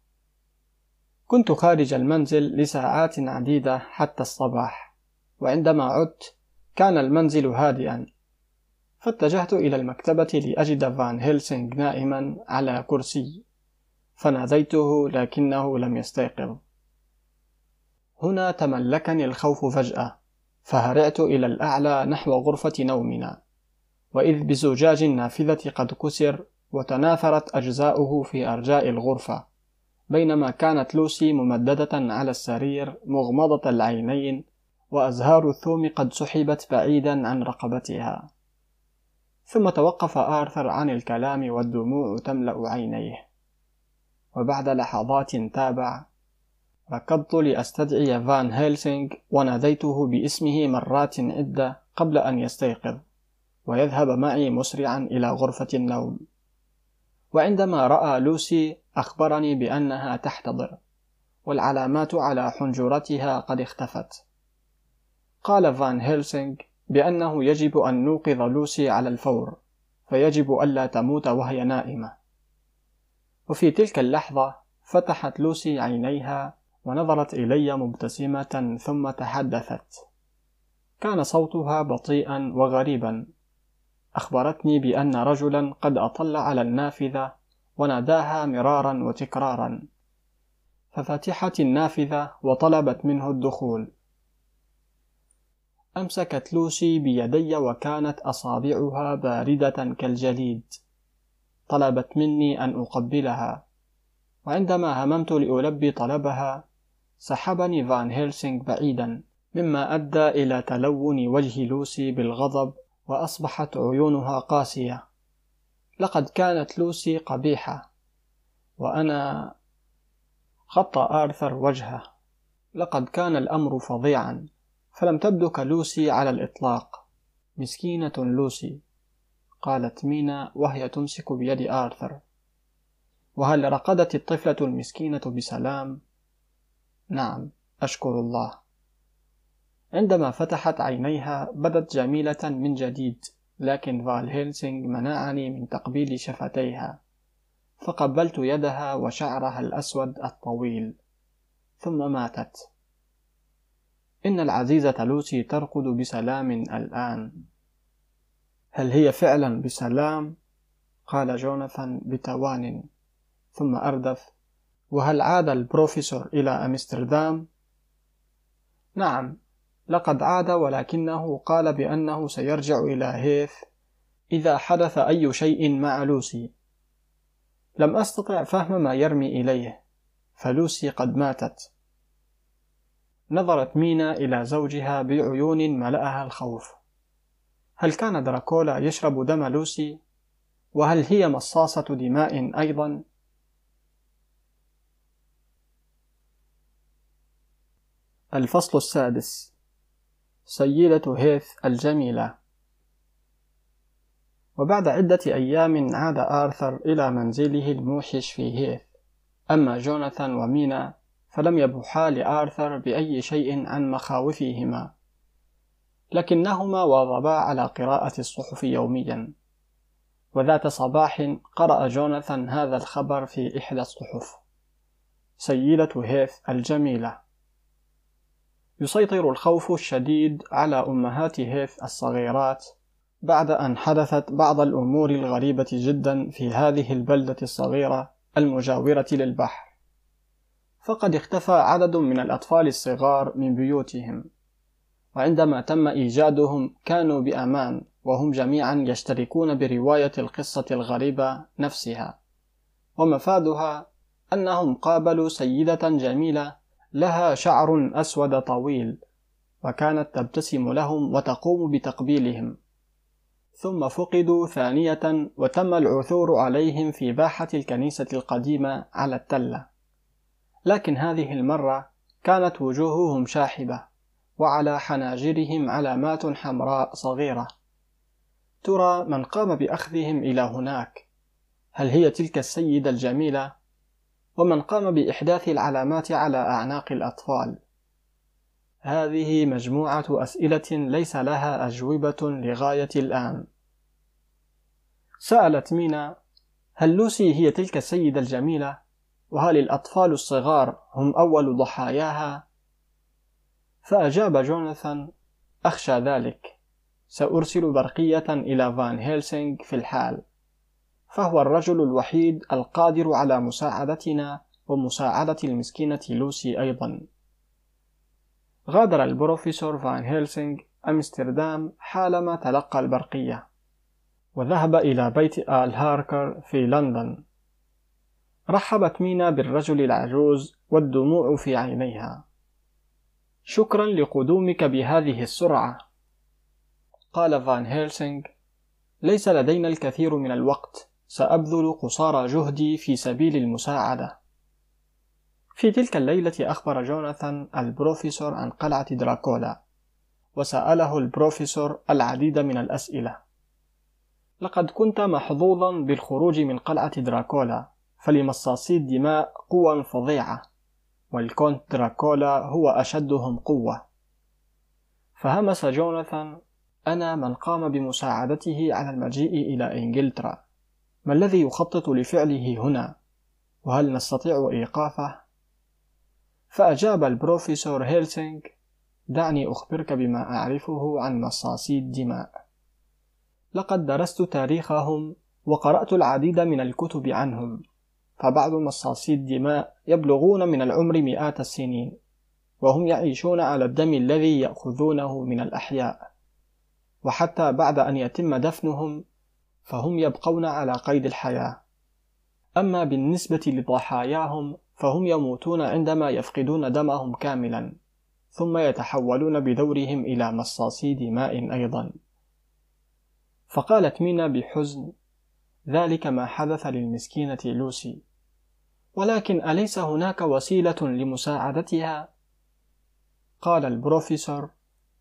كنت خارج المنزل لساعات عديدة حتى الصباح وعندما عدت كان المنزل هادئا فاتجهت إلى المكتبة لأجد فان هيلسينغ نائما على كرسي. فناديته لكنه لم يستيقظ. هنا تملكني الخوف فجأة فهرعت إلى الأعلى نحو غرفة نومنا وإذ بزجاج النافذة قد كسر وتناثرت أجزاؤه في أرجاء الغرفة بينما كانت لوسي ممددة على السرير مغمضة العينين وأزهار الثوم قد سحبت بعيدا عن رقبتها. ثم توقف آرثر عن الكلام والدموع تملأ عينيه. وبعد لحظات تابع. ركضت لأستدعي فان هيلسينغ وناديته باسمه مرات عدة قبل أن يستيقظ ويذهب معي مسرعا إلى غرفة النوم. وعندما رأى لوسي أخبرني بأنها تحتضر والعلامات على حنجرتها قد اختفت. قال فان هيلسينغ بأنه يجب أن نوقظ لوسي على الفور فيجب ألا تموت وهي نائمة. وفي تلك اللحظة فتحت لوسي عينيها ونظرت إلي مبتسمة ثم تحدثت. كان صوتها بطيئا وغريبا. أخبرتني بأن رجلا قد أطل على النافذة وناداها مرارا وتكرارا. ففتحت النافذة وطلبت منه الدخول. أمسكت لوسي بيدي وكانت أصابعها باردة كالجليد. طلبت مني أن أقبلها. وعندما هممت لألبي طلبها سحبني فان هيلسينغ بعيدا مما أدى إلى تلون وجه لوسي بالغضب وأصبحت عيونها قاسية. لقد كانت لوسي قبيحة وأنا غطى آرثر وجهه. لقد كان الأمر فظيعا فلم تبدو كلوسي على الإطلاق. مسكينة لوسي. قالت مينا وهي تمسك بيد آرثر. وهل رقدت الطفلة المسكينة بسلام؟ نعم أشكر الله. عندما فتحت عينيها بدت جميلة من جديد لكن فال هيلسينغ منعني من تقبيل شفتيها. فقبلت يدها وشعرها الأسود الطويل. ثم ماتت. إن العزيزة لوسي ترقد بسلام الآن. هل هي فعلا بسلام؟ قال جوناثان بتوان ثم أردف وهل عاد البروفيسور إلى أمستردام؟ نعم لقد عاد ولكنه قال بأنه سيرجع إلى هيث إذا حدث أي شيء مع لوسي لم أستطع فهم ما يرمي إليه فلوسي قد ماتت نظرت مينا إلى زوجها بعيون ملأها الخوف هل كان دراكولا يشرب دم لوسي؟ وهل هي مصاصة دماء أيضا؟ الفصل السادس سيدة هيث الجميلة وبعد عدة أيام عاد آرثر إلى منزله الموحش في هيث أما جوناثان ومينا فلم يبوحا لآرثر بأي شيء عن مخاوفهما لكنهما واظبا على قراءة الصحف يوميا. وذات صباح قرأ جوناثان هذا الخبر في إحدى الصحف. سيدة هيث الجميلة. يسيطر الخوف الشديد على أمهات هيث الصغيرات بعد أن حدثت بعض الأمور الغريبة جدا في هذه البلدة الصغيرة المجاورة للبحر. فقد اختفى عدد من الأطفال الصغار من بيوتهم. وعندما تم إيجادهم كانوا بأمان وهم جميعا يشتركون برواية القصة الغريبة نفسها. ومفادها أنهم قابلوا سيدة جميلة لها شعر أسود طويل وكانت تبتسم لهم وتقوم بتقبيلهم. ثم فقدوا ثانية وتم العثور عليهم في باحة الكنيسة القديمة على التلة. لكن هذه المرة كانت وجوههم شاحبة. وعلى حناجرهم علامات حمراء صغيرة. ترى من قام بأخذهم إلى هناك. هل هي تلك السيدة الجميلة؟ ومن قام بإحداث العلامات على أعناق الأطفال. هذه مجموعة أسئلة ليس لها أجوبة لغاية الآن. سألت مينا هل لوسي هي تلك السيدة الجميلة؟ وهل الأطفال الصغار هم أول ضحاياها؟ فأجاب جوناثان أخشى ذلك. سأرسل برقية إلى فان هيلسينغ في الحال. فهو الرجل الوحيد القادر على مساعدتنا ومساعدة المسكينة لوسي أيضا. غادر البروفيسور فان هيلسينغ أمستردام حالما تلقى البرقية وذهب إلى بيت آل هاركر في لندن. رحبت مينا بالرجل العجوز والدموع في عينيها. شكرا لقدومك بهذه السرعة. قال فان هيلسينغ ليس لدينا الكثير من الوقت سأبذل قصارى جهدي في سبيل المساعدة. في تلك الليلة أخبر جوناثان البروفيسور عن قلعة دراكولا وسأله البروفيسور العديد من الأسئلة. لقد كنت محظوظا بالخروج من قلعة دراكولا فلمصاصي الدماء قوى فظيعة. والكونت دراكولا هو أشدهم قوة. فهمس جوناثان أنا من قام بمساعدته على المجيء إلى إنجلترا ما الذي يخطط لفعله هنا؟ وهل نستطيع إيقافه؟ فأجاب البروفيسور هيلسينغ دعني أخبرك بما أعرفه عن مصاصي الدماء. لقد درست تاريخهم وقرأت العديد من الكتب عنهم. فبعض مصاصي الدماء يبلغون من العمر مئات السنين وهم يعيشون على الدم الذي يأخذونه من الأحياء. وحتى بعد أن يتم دفنهم فهم يبقون على قيد الحياة. أما بالنسبة لضحاياهم فهم يموتون عندما يفقدون دمهم كاملا ثم يتحولون بدورهم إلى مصاصي دماء أيضا. فقالت مينا بحزن ذلك ما حدث للمسكينة لوسي. ولكن أليس هناك وسيلة لمساعدتها؟ قال البروفيسور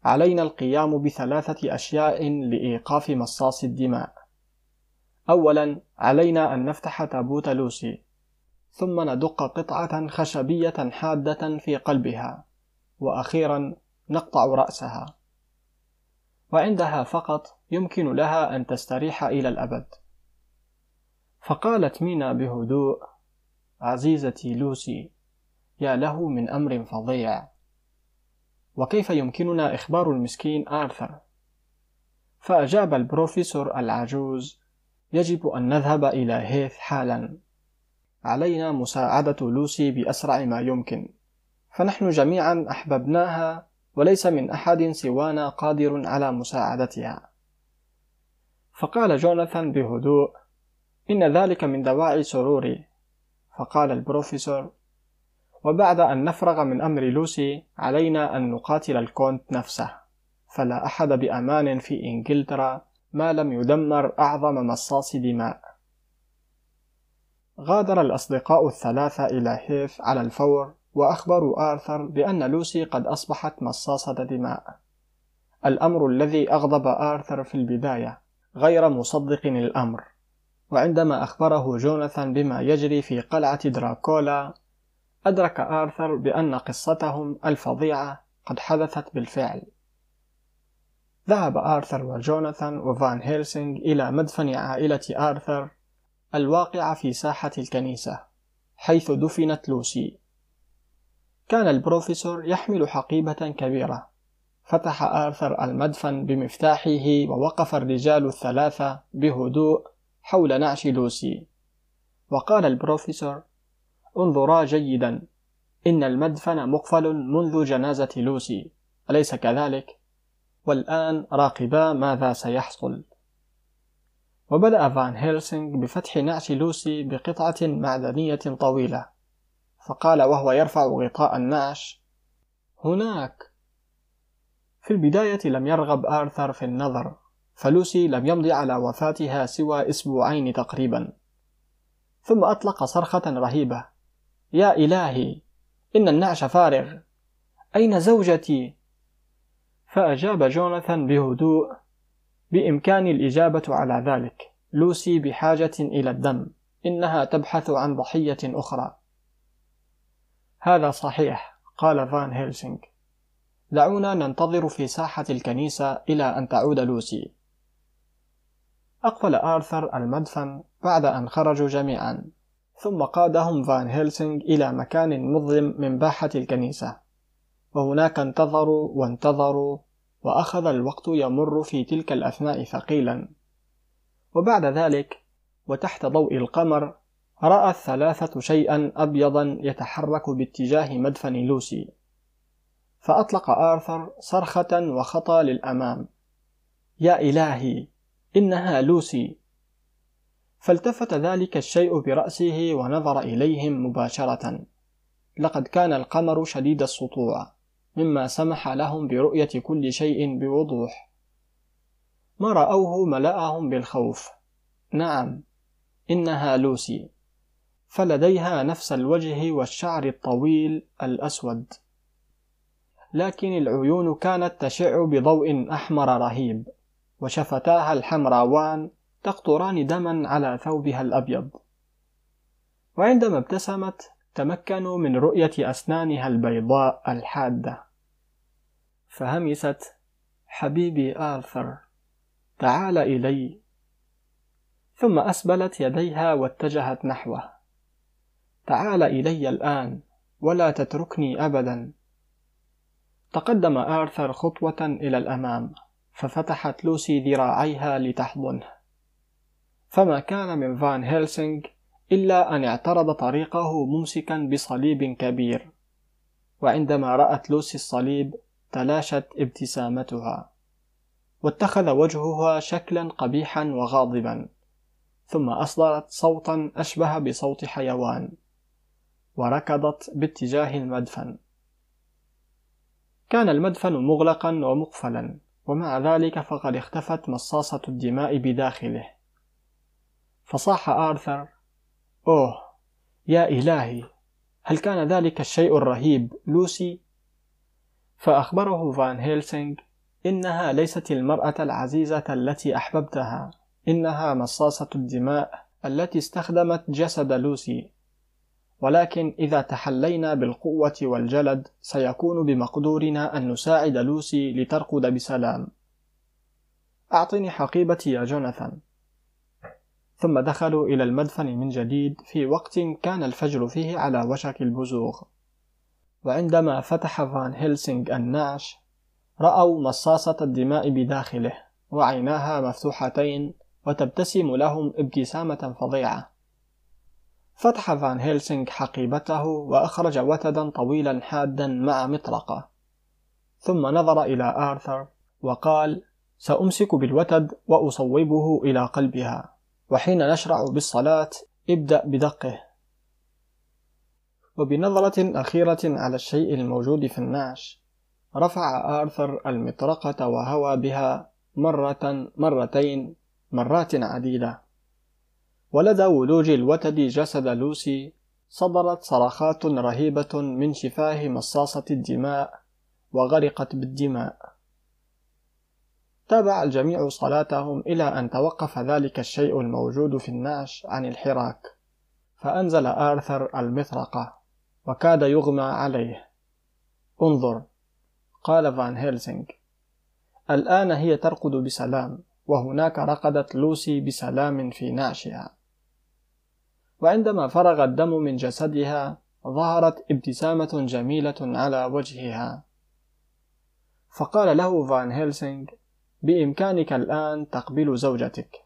علينا القيام بثلاثة أشياء لإيقاف مصاص الدماء. أولا علينا أن نفتح تابوت لوسي. ثم ندق قطعة خشبية حادة في قلبها. وأخيرا نقطع رأسها. وعندها فقط يمكن لها أن تستريح إلى الأبد. فقالت مينا بهدوء عزيزتي لوسي يا له من أمر فظيع. وكيف يمكننا إخبار المسكين آرثر؟ فأجاب البروفيسور العجوز يجب أن نذهب إلى هيث حالا. علينا مساعدة لوسي بأسرع ما يمكن. فنحن جميعا أحببناها وليس من أحد سوانا قادر على مساعدتها. فقال جوناثان بهدوء إن ذلك من دواعي سروري. فقال البروفيسور وبعد أن نفرغ من أمر لوسي علينا أن نقاتل الكونت نفسه. فلا أحد بأمان في إنجلترا ما لم يدمر أعظم مصاص دماء. غادر الأصدقاء الثلاثة إلى هيث على الفور وأخبروا آرثر بأن لوسي قد أصبحت مصاصة دماء. الأمر الذي أغضب آرثر في البداية غير مصدق الأمر. وعندما أخبره جوناثان بما يجري في قلعة دراكولا أدرك آرثر بأن قصتهم الفظيعة قد حدثت بالفعل. ذهب آرثر وجوناثان وفان هيلسينغ إلى مدفن عائلة آرثر الواقعة في ساحة الكنيسة حيث دفنت لوسي. كان البروفيسور يحمل حقيبة كبيرة. فتح آرثر المدفن بمفتاحه ووقف الرجال الثلاثة بهدوء حول نعش لوسي. وقال البروفيسور انظرا جيدا إن المدفن مقفل منذ جنازة لوسي أليس كذلك؟ والآن راقبا ماذا سيحصل. وبدأ فان هيلسينغ بفتح نعش لوسي بقطعة معدنية طويلة. فقال وهو يرفع غطاء النعش هناك. في البداية لم يرغب آرثر في النظر. فلوسي لم يمضي على وفاتها سوى أسبوعين تقريبا. ثم أطلق صرخة رهيبة. يا إلهي إن النعش فارغ. أين زوجتي؟ فأجاب جوناثان بهدوء بإمكاني الإجابة على ذلك. لوسي بحاجة إلى الدم إنها تبحث عن ضحية أخرى. هذا صحيح قال فان هيلسينغ. دعونا ننتظر في ساحة الكنيسة إلى أن تعود لوسي. أقفل آرثر المدفن بعد أن خرجوا جميعا ثم قادهم فان هيلسينغ إلى مكان مظلم من باحة الكنيسة. وهناك انتظروا وانتظروا وأخذ الوقت يمر في تلك الأثناء ثقيلا. وبعد ذلك وتحت ضوء القمر رأى الثلاثة شيئا أبيضا يتحرك باتجاه مدفن لوسي. فأطلق آرثر صرخة وخطى للأمام. يا إلهي إنها لوسي. فالتفت ذلك الشيء برأسه ونظر إليهم مباشرة. لقد كان القمر شديد السطوع مما سمح لهم برؤية كل شيء بوضوح. ما رأوه ملأهم بالخوف. نعم إنها لوسي. فلديها نفس الوجه والشعر الطويل الأسود. لكن العيون كانت تشع بضوء أحمر رهيب. وشفتاها الحمراوان تقطران دما على ثوبها الأبيض. وعندما ابتسمت تمكنوا من رؤية أسنانها البيضاء الحادة. فهمست حبيبي آرثر تعال إلي. ثم أسبلت يديها واتجهت نحوه. تعال إلي الآن ولا تتركني أبدا. تقدم آرثر خطوة إلى الأمام. ففتحت لوسي ذراعيها لتحضنه. فما كان من فان هيلسينغ إلا أن اعترض طريقه ممسكا بصليب كبير. وعندما رأت لوسي الصليب تلاشت ابتسامتها. واتخذ وجهها شكلا قبيحا وغاضبا. ثم أصدرت صوتا أشبه بصوت حيوان. وركضت باتجاه المدفن. كان المدفن مغلقا ومقفلا. ومع ذلك فقد اختفت مصاصة الدماء بداخله فصاح آرثر أوه يا إلهي هل كان ذلك الشيء الرهيب لوسي؟ فأخبره فان هيلسينغ إنها ليست المرأة العزيزة التي أحببتها إنها مصاصة الدماء التي استخدمت جسد لوسي ولكن إذا تحلينا بالقوة والجلد سيكون بمقدورنا أن نساعد لوسي لترقد بسلام. أعطني حقيبتي يا جوناثان. ثم دخلوا إلى المدفن من جديد في وقت كان الفجر فيه على وشك البزوغ. وعندما فتح فان هيلسينغ النعش رأوا مصاصة الدماء بداخله وعيناها مفتوحتين وتبتسم لهم ابتسامة فظيعة. فتح فان هيلسينغ حقيبته وأخرج وتدا طويلا حادا مع مطرقة ثم نظر إلى آرثر وقال سأمسك بالوتد وأصوبه إلى قلبها وحين نشرع بالصلاة ابدأ بدقه. وبنظرة أخيرة على الشيء الموجود في النعش رفع آرثر المطرقة وهوى بها مرة مرتين مرات عديدة ولدى ولوج الوتد جسد لوسي صدرت صرخات رهيبة من شفاه مصاصة الدماء وغرقت بالدماء. تابع الجميع صلاتهم إلى أن توقف ذلك الشيء الموجود في النعش عن الحراك فأنزل آرثر المطرقة وكاد يغمى عليه. انظر قال فان هيلسينغ الآن هي ترقد بسلام وهناك رقدت لوسي بسلام في نعشها. وعندما فرغ الدم من جسدها ظهرت ابتسامة جميلة على وجهها. فقال له فان هيلسينغ بإمكانك الآن تقبل زوجتك.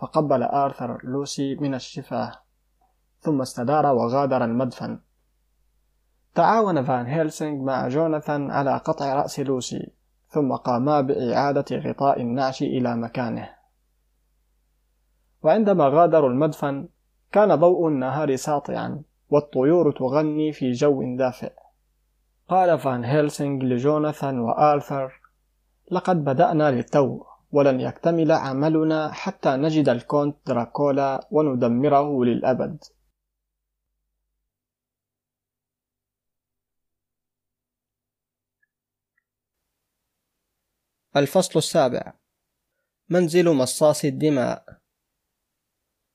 فقبل آرثر لوسي من الشفاه ثم استدار وغادر المدفن. تعاون فان هيلسينغ مع جوناثان على قطع رأس لوسي ثم قاما بإعادة غطاء النعش إلى مكانه. وعندما غادروا المدفن كان ضوء النهار ساطعا والطيور تغني في جو دافئ. قال فان هيلسينغ لجوناثان وآرثر لقد بدأنا للتو ولن يكتمل عملنا حتى نجد الكونت دراكولا وندمره للأبد. الفصل السابع منزل مصاص الدماء.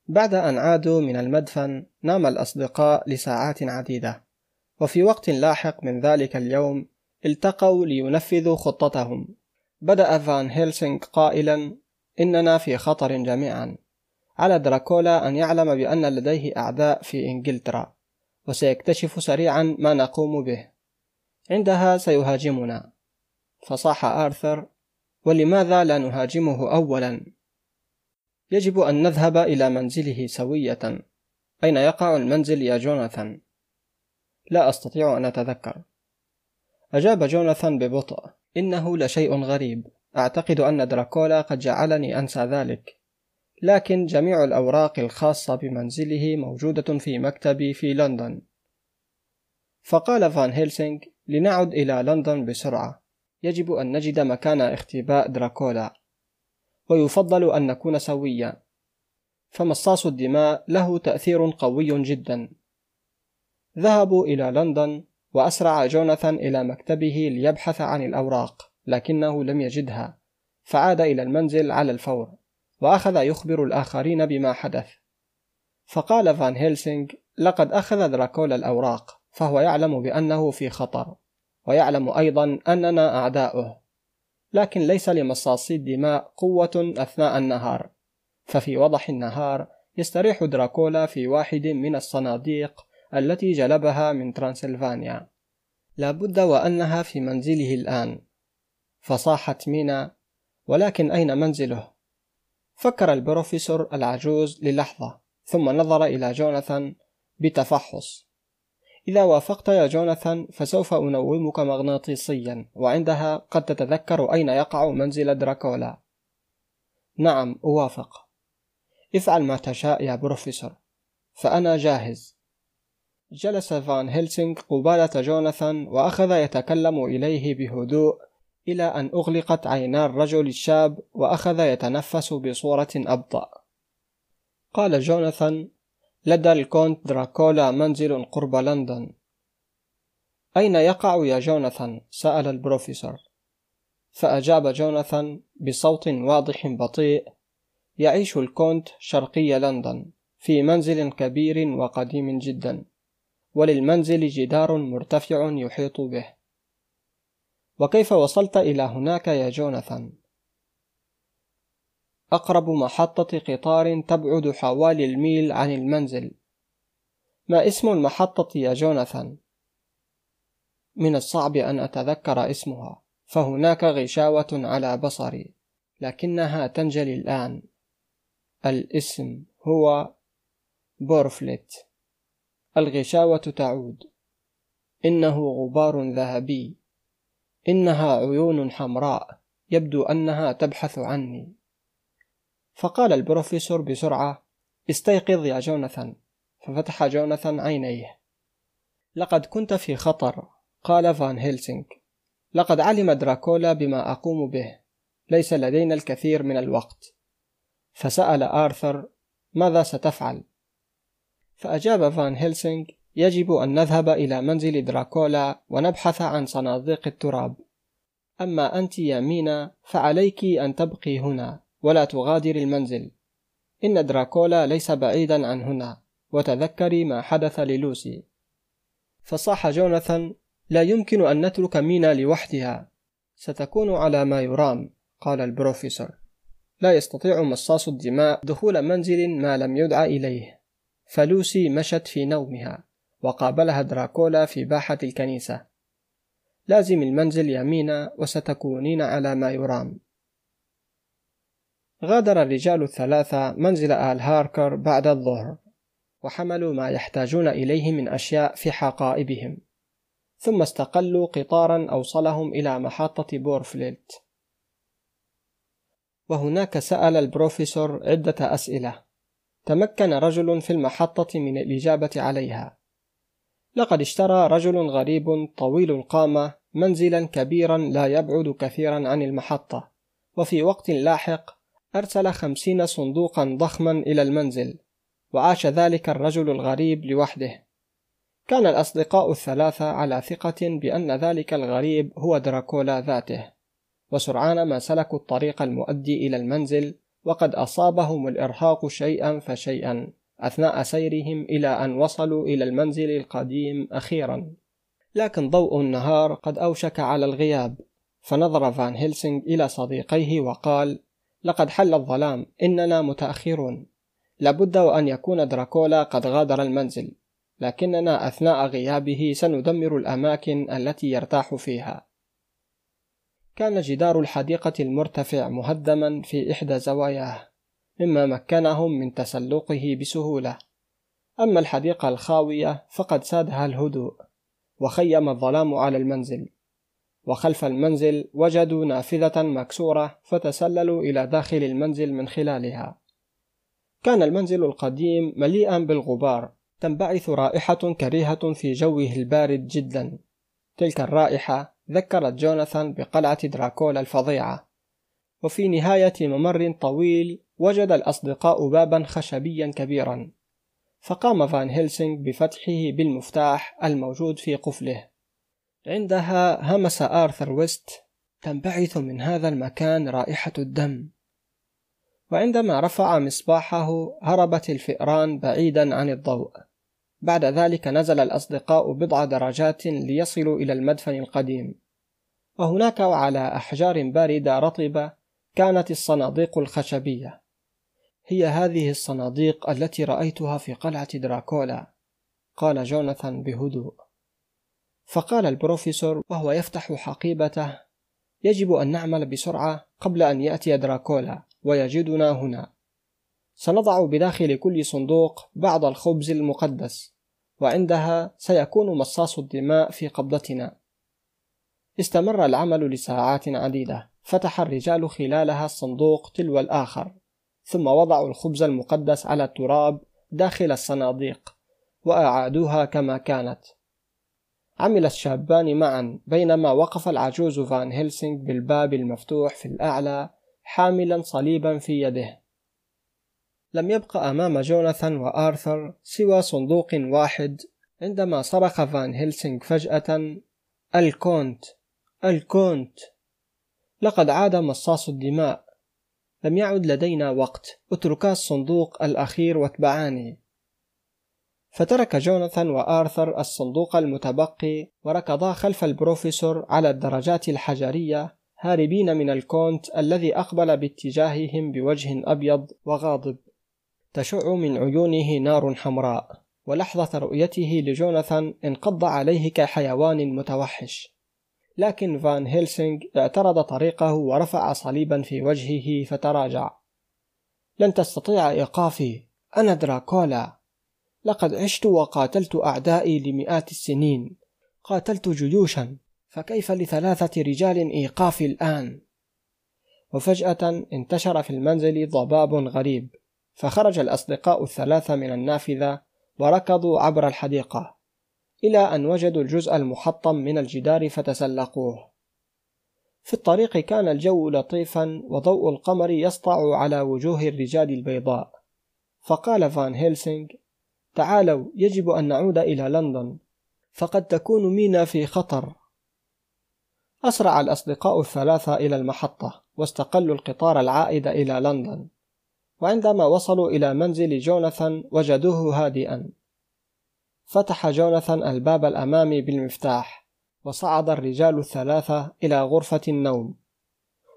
بعد أن عادوا من المدفن نام الأصدقاء لساعات عديدة. وفي وقت لاحق من ذلك اليوم التقوا لينفذوا خطتهم. بدأ فان هيلسينغ قائلا إننا في خطر جميعا. على دراكولا أن يعلم بأن لديه أعداء في إنجلترا. وسيكتشف سريعا ما نقوم به. عندها سيهاجمنا. فصاح آرثر ولماذا لا نهاجمه أولا؟ يجب أن نذهب إلى منزله سوية. أين يقع المنزل يا جوناثان؟ لا أستطيع أن أتذكر. أجاب جوناثان ببطء. إنه لشيء غريب. أعتقد أن دراكولا قد جعلني أنسى ذلك. لكن جميع الأوراق الخاصة بمنزله موجودة في مكتبي في لندن. فقال فان هيلسينغ لنعد إلى لندن بسرعة. يجب أن نجد مكان اختباء دراكولا. ويفضل أن نكون سويا. فمصاص الدماء له تأثير قوي جدا. ذهبوا إلى لندن وأسرع جوناثان إلى مكتبه ليبحث عن الأوراق لكنه لم يجدها. فعاد إلى المنزل على الفور وأخذ يخبر الآخرين بما حدث. فقال فان هيلسينغ لقد أخذ دراكولا الأوراق فهو يعلم بأنه في خطر ويعلم أيضا أننا أعداؤه. لكن ليس لمصاصي الدماء قوة أثناء النهار. ففي وضح النهار يستريح دراكولا في واحد من الصناديق التي جلبها من ترانسلفانيا. لابد وأنها في منزله الآن. فصاحت مينا ولكن أين منزله؟ فكر البروفيسور العجوز للحظة ثم نظر إلى جوناثان بتفحص. إذا وافقت يا جوناثان فسوف أنومك مغناطيسيا وعندها قد تتذكر أين يقع منزل دراكولا. نعم أوافق. افعل ما تشاء يا بروفيسور. فأنا جاهز. جلس فان هيلسينغ قبالة جوناثان وأخذ يتكلم إليه بهدوء إلى أن أغلقت عينا الرجل الشاب وأخذ يتنفس بصورة أبطأ. قال جوناثان لدى الكونت دراكولا منزل قرب لندن. أين يقع يا جوناثان؟ سأل البروفيسور. فأجاب جوناثان بصوت واضح بطيء. يعيش الكونت شرقي لندن في منزل كبير وقديم جدا. وللمنزل جدار مرتفع يحيط به. وكيف وصلت إلى هناك يا جوناثان؟ أقرب محطة قطار تبعد حوالي الميل عن المنزل. ما اسم المحطة يا جوناثان؟ من الصعب أن أتذكر اسمها. فهناك غشاوة على بصري لكنها تنجلي الآن. الاسم هو بورفليت. الغشاوة تعود. إنه غبار ذهبي. إنها عيون حمراء. يبدو أنها تبحث عني. فقال البروفيسور بسرعة استيقظ يا جوناثان. ففتح جوناثان عينيه. لقد كنت في خطر قال فان هيلسينغ. لقد علم دراكولا بما أقوم به. ليس لدينا الكثير من الوقت. فسأل آرثر ماذا ستفعل؟ فأجاب فان هيلسينغ يجب أن نذهب إلى منزل دراكولا ونبحث عن صناديق التراب. أما أنت يا مينا فعليك أن تبقي هنا. ولا تغادري المنزل. إن دراكولا ليس بعيدا عن هنا وتذكري ما حدث للوسي. فصاح جوناثان لا يمكن أن نترك مينا لوحدها. ستكون على ما يرام قال البروفيسور. لا يستطيع مصاص الدماء دخول منزل ما لم يدعى إليه. فلوسي مشت في نومها وقابلها دراكولا في باحة الكنيسة. لازم المنزل يمينا وستكونين على ما يرام. غادر الرجال الثلاثة منزل آل هاركر بعد الظهر وحملوا ما يحتاجون إليه من أشياء في حقائبهم. ثم استقلوا قطارا أوصلهم إلى محطة بورفليلت وهناك سأل البروفيسور عدة أسئلة. تمكن رجل في المحطة من الإجابة عليها. لقد اشترى رجل غريب طويل القامة منزلا كبيرا لا يبعد كثيرا عن المحطة وفي وقت لاحق أرسل خمسين صندوقا ضخما إلى المنزل وعاش ذلك الرجل الغريب لوحده. كان الأصدقاء الثلاثة على ثقة بأن ذلك الغريب هو دراكولا ذاته وسرعان ما سلكوا الطريق المؤدي إلى المنزل وقد أصابهم الإرهاق شيئا فشيئا أثناء سيرهم إلى أن وصلوا إلى المنزل القديم أخيرا. لكن ضوء النهار قد أوشك على الغياب فنظر فان هيلسينغ إلى صديقيه وقال لقد حل الظلام. إننا متأخرون. لابد وأن يكون دراكولا قد غادر المنزل. لكننا أثناء غيابه سندمر الأماكن التي يرتاح فيها. كان جدار الحديقة المرتفع مهدما في إحدى زواياه مما مكنهم من تسلقه بسهولة. أما الحديقة الخاوية فقد سادها الهدوء وخيم الظلام على المنزل. وخلف المنزل وجدوا نافذة مكسورة فتسللوا إلى داخل المنزل من خلالها. كان المنزل القديم مليئا بالغبار تنبعث رائحة كريهة في جوه البارد جدا. تلك الرائحة ذكرت جوناثان بقلعة دراكولا الفظيعة. وفي نهاية ممر طويل وجد الأصدقاء بابا خشبيا كبيرا. فقام فان هيلسينغ بفتحه بالمفتاح الموجود في قفله. عندها همس آرثر ويست تنبعث من هذا المكان رائحة الدم. وعندما رفع مصباحه هربت الفئران بعيدا عن الضوء. بعد ذلك نزل الأصدقاء بضع درجات ليصلوا إلى المدفن القديم. وهناك وعلى أحجار باردة رطبة كانت الصناديق الخشبية. هي هذه الصناديق التي رأيتها في قلعة دراكولا. قال جوناثان بهدوء. فقال البروفيسور وهو يفتح حقيبته يجب أن نعمل بسرعة قبل أن يأتي دراكولا ويجدنا هنا. سنضع بداخل كل صندوق بعض الخبز المقدس وعندها سيكون مصاص الدماء في قبضتنا. استمر العمل لساعات عديدة فتح الرجال خلالها الصندوق تلو الآخر ثم وضعوا الخبز المقدس على التراب داخل الصناديق وأعادوها كما كانت. عمل الشابان معا بينما وقف العجوز فان هيلسينغ بالباب المفتوح في الأعلى حاملا صليبا في يده. لم يبق أمام جوناثان وآرثر سوى صندوق واحد عندما صرخ فان هيلسينغ فجأة الكونت! الكونت! لقد عاد مصاص الدماء. لم يعد لدينا وقت اتركا الصندوق الأخير واتبعاني. فترك جوناثان وآرثر الصندوق المتبقي وركضا خلف البروفيسور على الدرجات الحجرية هاربين من الكونت الذي أقبل باتجاههم بوجه أبيض وغاضب. تشع من عيونه نار حمراء ولحظة رؤيته لجوناثان انقض عليه كحيوان متوحش. لكن فان هيلسينغ اعترض طريقه ورفع صليبا في وجهه فتراجع. لن تستطيع إيقافي أنا دراكولا. لقد عشت وقاتلت أعدائي لمئات السنين. قاتلت جيوشا فكيف لثلاثة رجال إيقافي الآن؟ وفجأة انتشر في المنزل ضباب غريب فخرج الأصدقاء الثلاثة من النافذة وركضوا عبر الحديقة إلى أن وجدوا الجزء المحطم من الجدار فتسلقوه. في الطريق كان الجو لطيفا وضوء القمر يسطع على وجوه الرجال البيضاء. فقال فان هيلسينغ تعالوا يجب أن نعود إلى لندن. فقد تكون مينا في خطر. أسرع الأصدقاء الثلاثة إلى المحطة واستقلوا القطار العائد إلى لندن. وعندما وصلوا إلى منزل جوناثان وجدوه هادئا. فتح جوناثان الباب الأمامي بالمفتاح وصعد الرجال الثلاثة إلى غرفة النوم.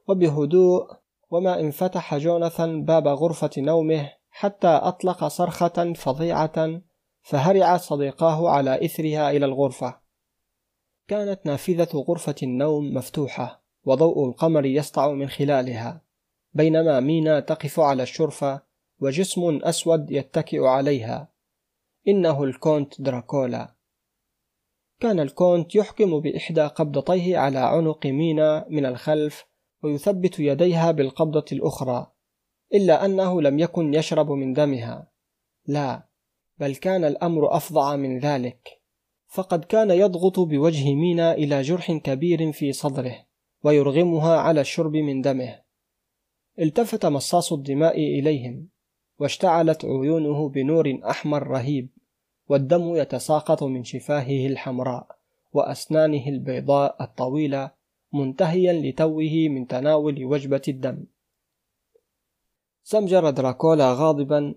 وبهدوء وما إن فتح جوناثان باب غرفة نومه حتى أطلق صرخة فظيعة فهرع صديقاه على إثرها إلى الغرفة. كانت نافذة غرفة النوم مفتوحة وضوء القمر يسطع من خلالها بينما مينا تقف على الشرفة وجسم أسود يتكئ عليها. إنه الكونت دراكولا. كان الكونت يحكم بإحدى قبضتيه على عنق مينا من الخلف ويثبت يديها بالقبضة الأخرى. إلا أنه لم يكن يشرب من دمها. لا بل كان الأمر أفظع من ذلك. فقد كان يضغط بوجه مينا إلى جرح كبير في صدره ويرغمها على الشرب من دمه. التفت مصاص الدماء إليهم واشتعلت عيونه بنور أحمر رهيب والدم يتساقط من شفاهه الحمراء وأسنانه البيضاء الطويلة منتهيا لتوه من تناول وجبة الدم. زمجر دراكولا غاضبا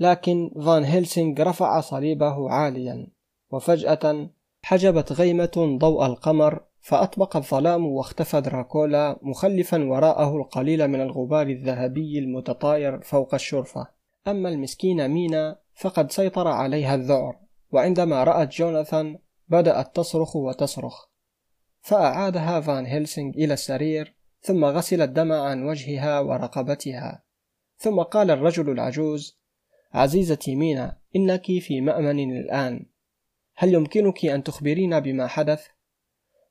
لكن فان هيلسينغ رفع صليبه عاليا وفجأة حجبت غيمة ضوء القمر فأطبق الظلام واختفى دراكولا مخلفا وراءه القليل من الغبار الذهبي المتطاير فوق الشرفة. أما المسكينة مينا فقد سيطر عليها الذعر وعندما رأت جوناثان بدأت تصرخ وتصرخ. فأعادها فان هيلسينغ إلى السرير ثم غسل الدم عن وجهها ورقبتها. ثم قال الرجل العجوز عزيزتي مينا إنك في مأمن الآن هل يمكنك أن تخبرينا بما حدث؟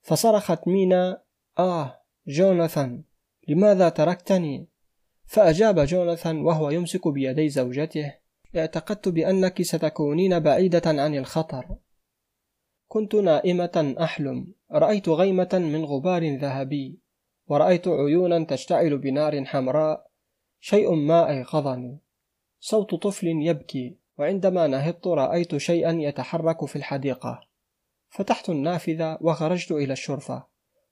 فصرخت مينا آه جوناثان لماذا تركتني؟ فأجاب جوناثان وهو يمسك بيدي زوجته اعتقدت بأنك ستكونين بعيدة عن الخطر كنت نائمة أحلم رأيت غيمة من غبار ذهبي ورأيت عيونا تشتعل بنار حمراء شيء ما أيقظني صوت طفل يبكي وعندما نهضت رأيت شيئا يتحرك في الحديقة. فتحت النافذة وخرجت إلى الشرفة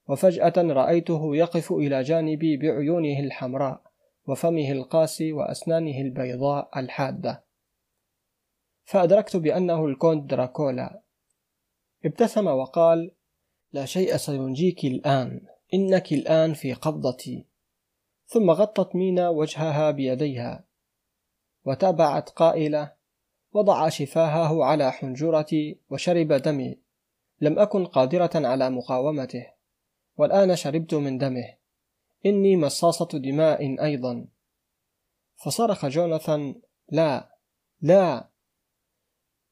وفجأة رأيته يقف إلى جانبي بعيونه الحمراء وفمه القاسي وأسنانه البيضاء الحادة. فأدركت بأنه الكونت دراكولا. ابتسم وقال لا شيء سينجيك الآن إنك الآن في قبضتي. ثم غطت مينا وجهها بيديها وتابعت قائلة وضع شفاهه على حنجرتي وشرب دمي لم أكن قادرة على مقاومته والآن شربت من دمه إني مصاصة دماء أيضا. فصرخ جوناثان لا لا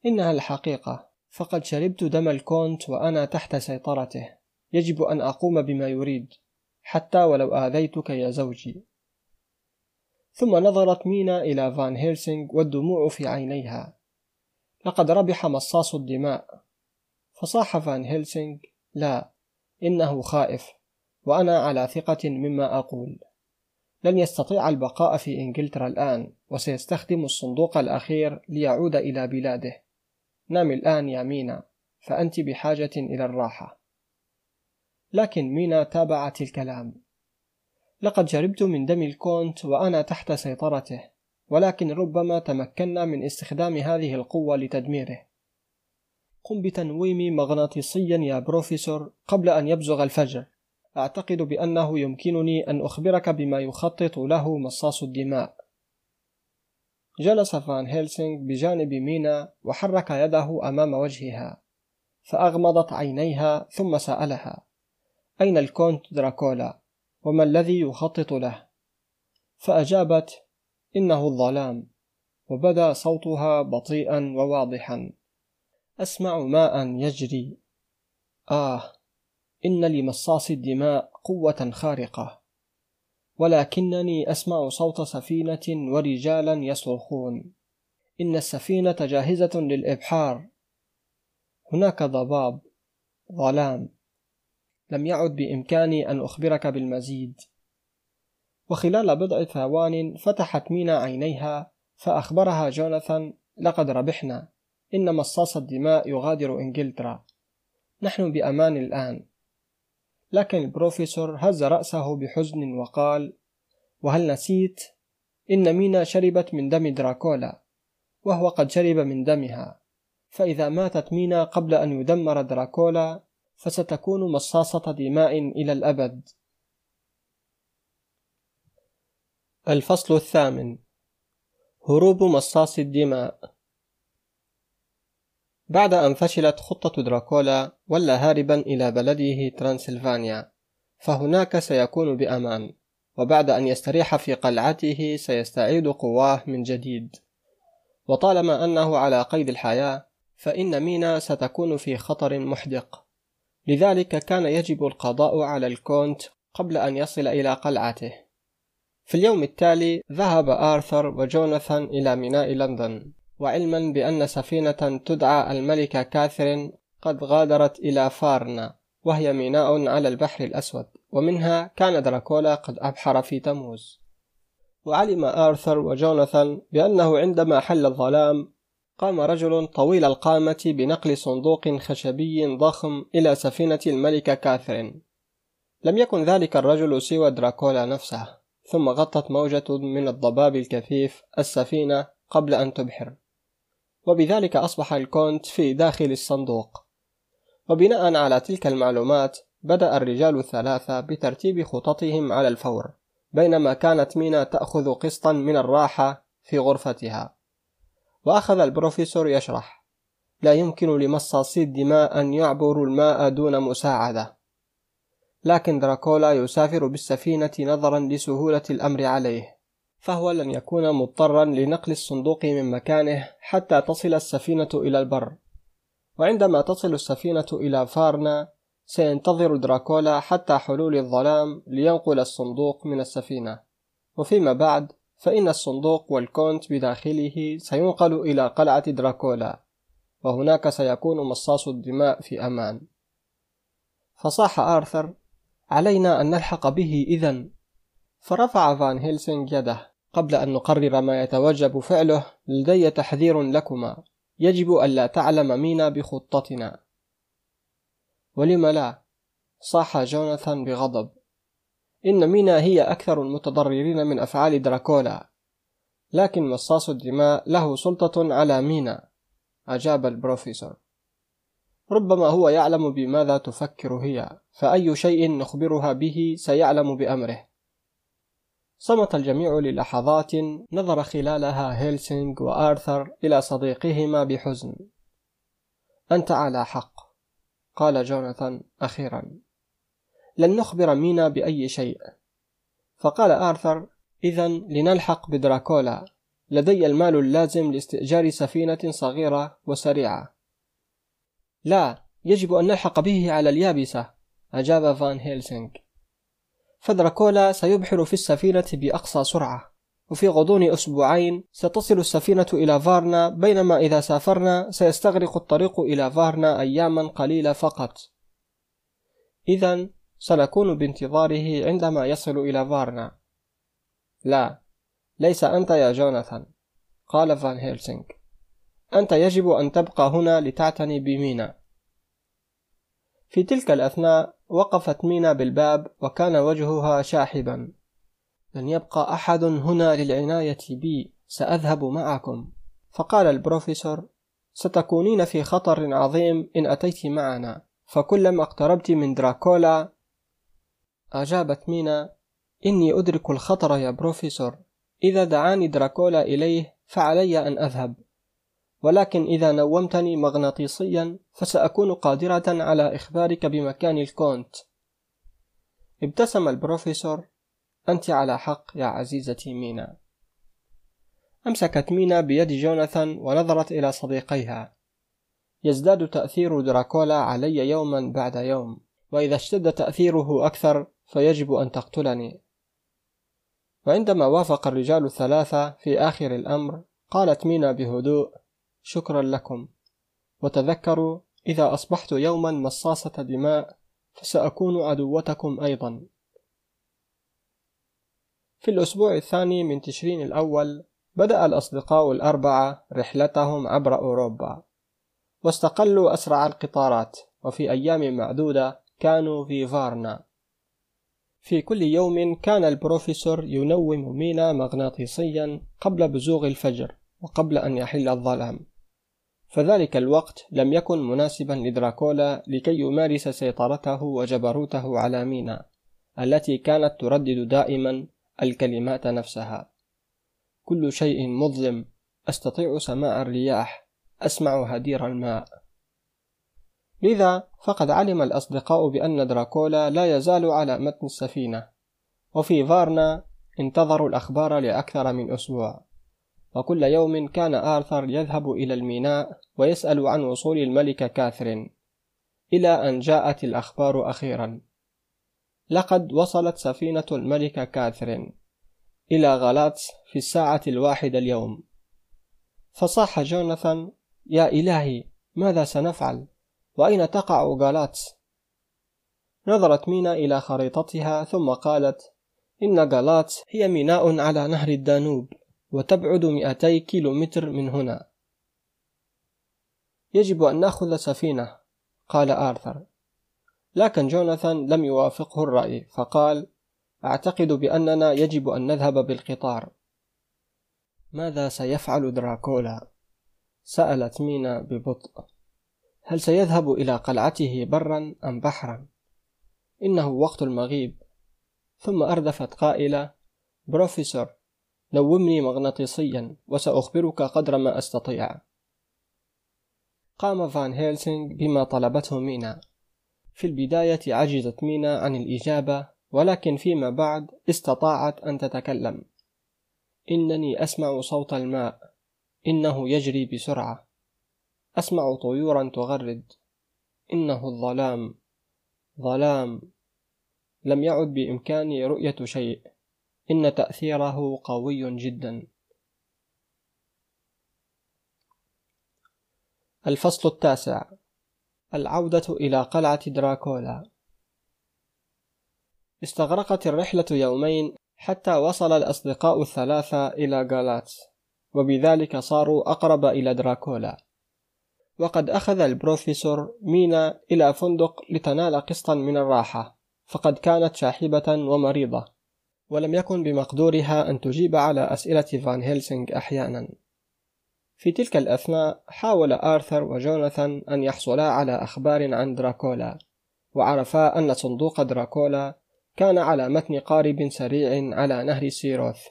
إنها الحقيقة فقد شربت دم الكونت وأنا تحت سيطرته يجب أن أقوم بما يريد. حتى ولو آذيتك يا زوجي. ثم نظرت مينا إلى فان هيلسينغ والدموع في عينيها. لقد ربح مصاص الدماء. فصاح فان هيلسينغ لا إنه خائف وأنا على ثقة مما أقول. لن يستطيع البقاء في إنجلترا الآن وسيستخدم الصندوق الأخير ليعود إلى بلاده. نام الآن يا مينا فأنت بحاجة إلى الراحة. لكن مينا تابعت الكلام. لقد شربت من دم الكونت وأنا تحت سيطرته ولكن ربما تمكنا من استخدام هذه القوة لتدميره. قم بتنويم مغناطيسيا يا بروفيسور قبل أن يبزغ الفجر. أعتقد بأنه يمكنني أن أخبرك بما يخطط له مصاص الدماء. جلس فان هيلسينغ بجانب مينا وحرك يده أمام وجهها فأغمضت عينيها ثم سألها أين الكونت دراكولا؟ وما الذي يخطط له؟ فأجابت إنه الظلام. وبدا صوتها بطيئا وواضحا. أسمع ماء يجري. آه إن لمصاص الدماء قوة خارقة. ولكنني أسمع صوت سفينة ورجالا يصرخون. إن السفينة جاهزة للإبحار. هناك ضباب ظلام. لم يعد بإمكاني أن أخبرك بالمزيد. وخلال بضع ثوان فتحت مينا عينيها فأخبرها جوناثان لقد ربحنا. إن مصاص الدماء يغادر إنجلترا. نحن بأمان الآن. لكن البروفيسور هز رأسه بحزن وقال وهل نسيت؟ إن مينا شربت من دم دراكولا وهو قد شرب من دمها. فإذا ماتت مينا قبل أن يدمر دراكولا فستكون مصاصة دماء إلى الأبد. الفصل الثامن. هروب مصاص الدماء. بعد أن فشلت خطة دراكولا ولى هاربا إلى بلده ترانسلفانيا فهناك سيكون بأمان وبعد أن يستريح في قلعته سيستعيد قواه من جديد. وطالما أنه على قيد الحياة فإن مينا ستكون في خطر محدق. لذلك كان يجب القضاء على الكونت قبل أن يصل إلى قلعته. في اليوم التالي ذهب آرثر وجوناثان إلى ميناء لندن وعلما بأن سفينة تدعى الملكة كاثرين قد غادرت إلى فارنا وهي ميناء على البحر الأسود ومنها كان دراكولا قد أبحر في تموز. وعلم آرثر وجوناثان بأنه عندما حل الظلام قام رجل طويل القامة بنقل صندوق خشبي ضخم إلى سفينة الملكة كاثرين لم يكن ذلك الرجل سوى دراكولا نفسه ثم غطت موجة من الضباب الكثيف السفينة قبل أن تبحر. وبذلك أصبح الكونت في داخل الصندوق. وبناء على تلك المعلومات بدأ الرجال الثلاثة بترتيب خططهم على الفور بينما كانت مينا تأخذ قسطا من الراحة في غرفتها. وأخذ البروفيسور يشرح. لا يمكن لمصاصي الدماء أن يعبروا الماء دون مساعدة. لكن دراكولا يسافر بالسفينة نظرا لسهولة الأمر عليه. فهو لن يكون مضطرا لنقل الصندوق من مكانه حتى تصل السفينة إلى البر. وعندما تصل السفينة إلى فارنا سينتظر دراكولا حتى حلول الظلام لينقل الصندوق من السفينة. وفيما بعد فإن الصندوق والكونت بداخله سينقل إلى قلعة دراكولا وهناك سيكون مصاص الدماء في أمان. فصاح آرثر علينا أن نلحق به إذا. فرفع فان هيلسينغ يده. قبل أن نقرر ما يتوجب فعله لدي تحذير لكما. يجب ألا تعلم مينا بخطتنا. ولم لا؟ صاح جوناثان بغضب. إن مينا هي أكثر المتضررين من أفعال دراكولا لكن مصاص الدماء له سلطة على مينا أجاب البروفيسور. ربما هو يعلم بماذا تفكر هي فأي شيء نخبرها به سيعلم بأمره. صمت الجميع للحظات نظر خلالها هيلسينغ وآرثر إلى صديقهما بحزن. أنت على حق قال جوناثان أخيرا. لن نخبر مينا بأي شيء. فقال آرثر إذا لنلحق بدراكولا. لدي المال اللازم لاستئجار سفينة صغيرة وسريعة. لا يجب أن نلحق به على اليابسة أجاب فان هيلسينغ. فدراكولا سيبحر في السفينة بأقصى سرعة. وفي غضون أسبوعين ستصل السفينة إلى فارنا بينما إذا سافرنا سيستغرق الطريق إلى فارنا أياما قليلة فقط. إذا سنكون بانتظاره عندما يصل إلى فارنا. لا ليس أنت يا جوناثان قال فان هيلسينغ. أنت يجب أن تبقى هنا لتعتني بمينا. في تلك الأثناء وقفت مينا بالباب وكان وجهها شاحبا. لن يبقى أحد هنا للعناية بي سأذهب معكم. فقال البروفيسور ستكونين في خطر عظيم إن أتيت معنا. فكلما اقتربت من دراكولا أجابت مينا إني أدرك الخطر يا بروفيسور. إذا دعاني دراكولا إليه فعلي أن أذهب. ولكن إذا نومتني مغناطيسيا فسأكون قادرة على إخبارك بمكان الكونت. ابتسم البروفيسور. أنت على حق يا عزيزتي مينا. أمسكت مينا بيد جوناثان ونظرت إلى صديقيها. يزداد تأثير دراكولا علي يوما بعد يوم وإذا اشتد تأثيره أكثر فيجب أن تقتلني. وعندما وافق الرجال الثلاثة في آخر الأمر قالت مينا بهدوء شكرا لكم. وتذكروا إذا أصبحت يوما مصاصة دماء فسأكون عدوتكم أيضا. في الأسبوع الثاني من تشرين الأول بدأ الأصدقاء الأربعة رحلتهم عبر أوروبا. واستقلوا أسرع القطارات وفي أيام معدودة كانوا في فارنا. في كل يوم كان البروفيسور ينوم مينا مغناطيسيا قبل بزوغ الفجر وقبل أن يحل الظلام. فذلك الوقت لم يكن مناسبا لدراكولا لكي يمارس سيطرته وجبروته على مينا التي كانت تردد دائما الكلمات نفسها. كل شيء مظلم أستطيع سماع الرياح أسمع هدير الماء. لذا فقد علم الأصدقاء بأن دراكولا لا يزال على متن السفينة وفي فارنا انتظروا الأخبار لأكثر من أسبوع. وكل يوم كان آرثر يذهب إلى الميناء ويسأل عن وصول الملكة كاثرين إلى أن جاءت الأخبار أخيرا. لقد وصلت سفينة الملكة كاثرين إلى غلاتس في الساعة الواحدة اليوم. فصاح جوناثان يا إلهي ماذا سنفعل؟ وأين تقع غالاتس؟ نظرت مينا إلى خريطتها ثم قالت إن غالاتس هي ميناء على نهر الدانوب وتبعد 200 كيلومتر من هنا. يجب أن نأخذ سفينة. قال آرثر. لكن جوناثان لم يوافقه الرأي فقال أعتقد بأننا يجب أن نذهب بالقطار. ماذا سيفعل دراكولا؟ سألت مينا ببطء. هل سيذهب إلى قلعته برا أم بحرا؟ إنه وقت المغيب. ثم أردفت قائلة بروفيسور نومني مغناطيسيا وسأخبرك قدر ما أستطيع. قام فان هيلسينغ بما طلبته مينا. في البداية عجزت مينا عن الإجابة ولكن فيما بعد استطاعت أن تتكلم. إنني أسمع صوت الماء. إنه يجري بسرعة. أسمع طيورا تغرد. إنه الظلام ظلام. لم يعد بإمكاني رؤية شيء. إن تأثيره قوي جدا. الفصل التاسع. العودة إلى قلعة دراكولا. استغرقت الرحلة يومين حتى وصل الأصدقاء الثلاثة إلى غالاتس وبذلك صاروا أقرب إلى دراكولا. وقد أخذ البروفيسور مينا إلى فندق لتنال قسطا من الراحة فقد كانت شاحبة ومريضة ولم يكن بمقدورها أن تجيب على أسئلة فان هيلسينغ أحيانا. في تلك الأثناء حاول آرثر وجوناثان أن يحصلا على أخبار عن دراكولا وعرفا أن صندوق دراكولا كان على متن قارب سريع على نهر سيروث.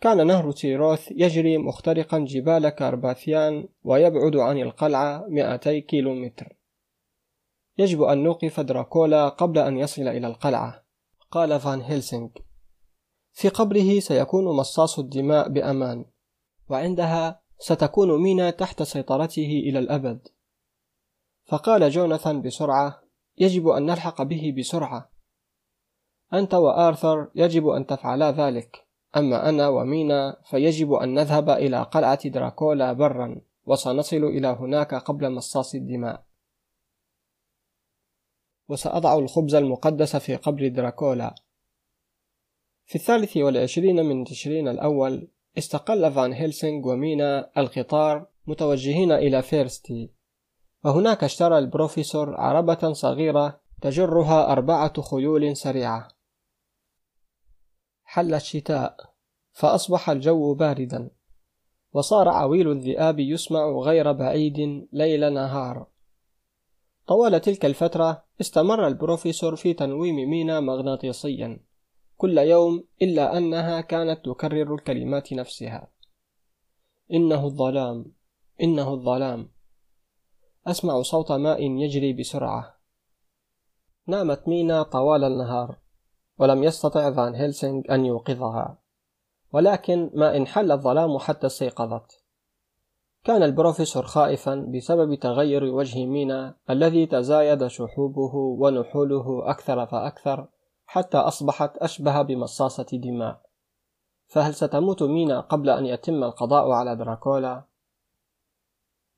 كان نهر سيروث يجري مخترقا جبال كارباثيان ويبعد عن القلعة 200 كيلومتر. يجب أن نوقف دراكولا قبل أن يصل إلى القلعة قال فان هيلسينغ. في قبره سيكون مصاص الدماء بأمان وعندها ستكون مينا تحت سيطرته إلى الأبد. فقال جوناثان بسرعة يجب أن نلحق به بسرعة. أنت وآرثر يجب أن تفعلا ذلك. أما أنا ومينا فيجب أن نذهب إلى قلعة دراكولا برا وسنصل إلى هناك قبل مصاص الدماء. وسأضع الخبز المقدس في قبر دراكولا. في الثالث والعشرين من تشرين الأول استقل فان هيلسينغ ومينا القطار متوجهين إلى فيرستي. وهناك اشترى البروفيسور عربة صغيرة تجرها أربعة خيول سريعة. حل الشتاء فأصبح الجو باردا. وصار عويل الذئاب يسمع غير بعيد ليل نهار. طوال تلك الفترة استمر البروفيسور في تنويم مينا مغناطيسيا. كل يوم إلا أنها كانت تكرر الكلمات نفسها. إنه الظلام إنه الظلام. أسمع صوت ماء يجري بسرعة. نامت مينا طوال النهار. ولم يستطع فان هيلسينغ أن يوقظها. ولكن ما إن حل الظلام حتى استيقظت. كان البروفيسور خائفا بسبب تغير وجه مينا الذي تزايد شحوبه ونحوله أكثر فأكثر حتى أصبحت أشبه بمصاصة دماء. فهل ستموت مينا قبل أن يتم القضاء على دراكولا؟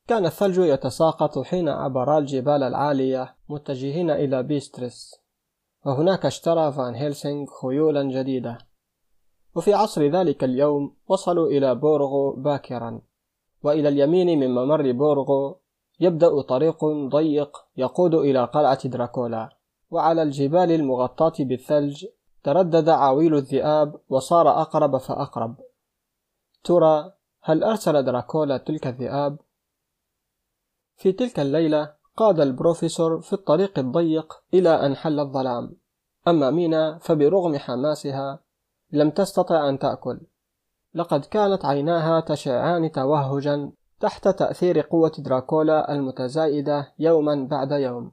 كان الثلج يتساقط حين عبرا الجبال العالية متجهين إلى بيسترس. وهناك اشترى فان هيلسينغ خيولا جديدة. وفي عصر ذلك اليوم وصلوا إلى بورغو باكرا. وإلى اليمين من ممر بورغو يبدأ طريق ضيق يقود إلى قلعة دراكولا. وعلى الجبال المغطاة بالثلج تردد عويل الذئاب وصار أقرب فأقرب. ترى هل أرسل دراكولا تلك الذئاب؟ في تلك الليلة قاد البروفيسور في الطريق الضيق إلى أن حل الظلام. أما مينا فبرغم حماسها لم تستطع أن تأكل. لقد كانت عيناها تشعان توهجا تحت تأثير قوة دراكولا المتزايدة يوما بعد يوم.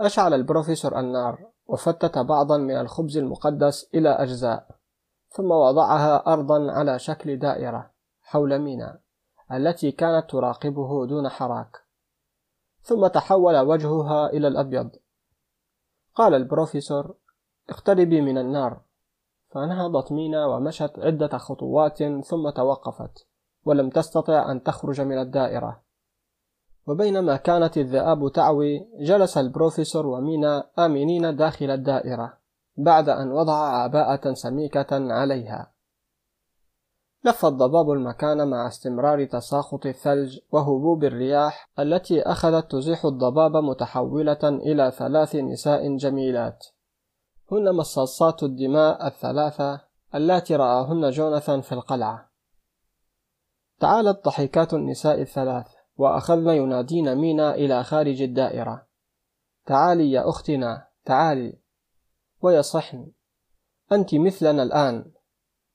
أشعل البروفيسور النار وفتت بعضا من الخبز المقدس إلى أجزاء ثم وضعها أرضا على شكل دائرة حول مينا التي كانت تراقبه دون حراك. ثم تحول وجهها إلى الأبيض. قال البروفيسور اقتربي من النار. فنهضت مينا ومشت عدة خطوات ثم توقفت ولم تستطع أن تخرج من الدائرة. وبينما كانت الذئاب تعوي جلس البروفيسور ومينا آمنين داخل الدائرة بعد أن وضع عباءة سميكة عليها. لف الضباب المكان مع استمرار تساقط الثلج وهبوب الرياح التي أخذت تزيح الضباب متحولة إلى ثلاث نساء جميلات. هن مصاصات الدماء الثلاثة اللاتي رآهن جوناثان في القلعة. تعالت ضحكات النساء الثلاث وأخذن ينادين مينا إلى خارج الدائرة. تعالي يا أختنا تعالي. ويصحن. أنت مثلنا الآن.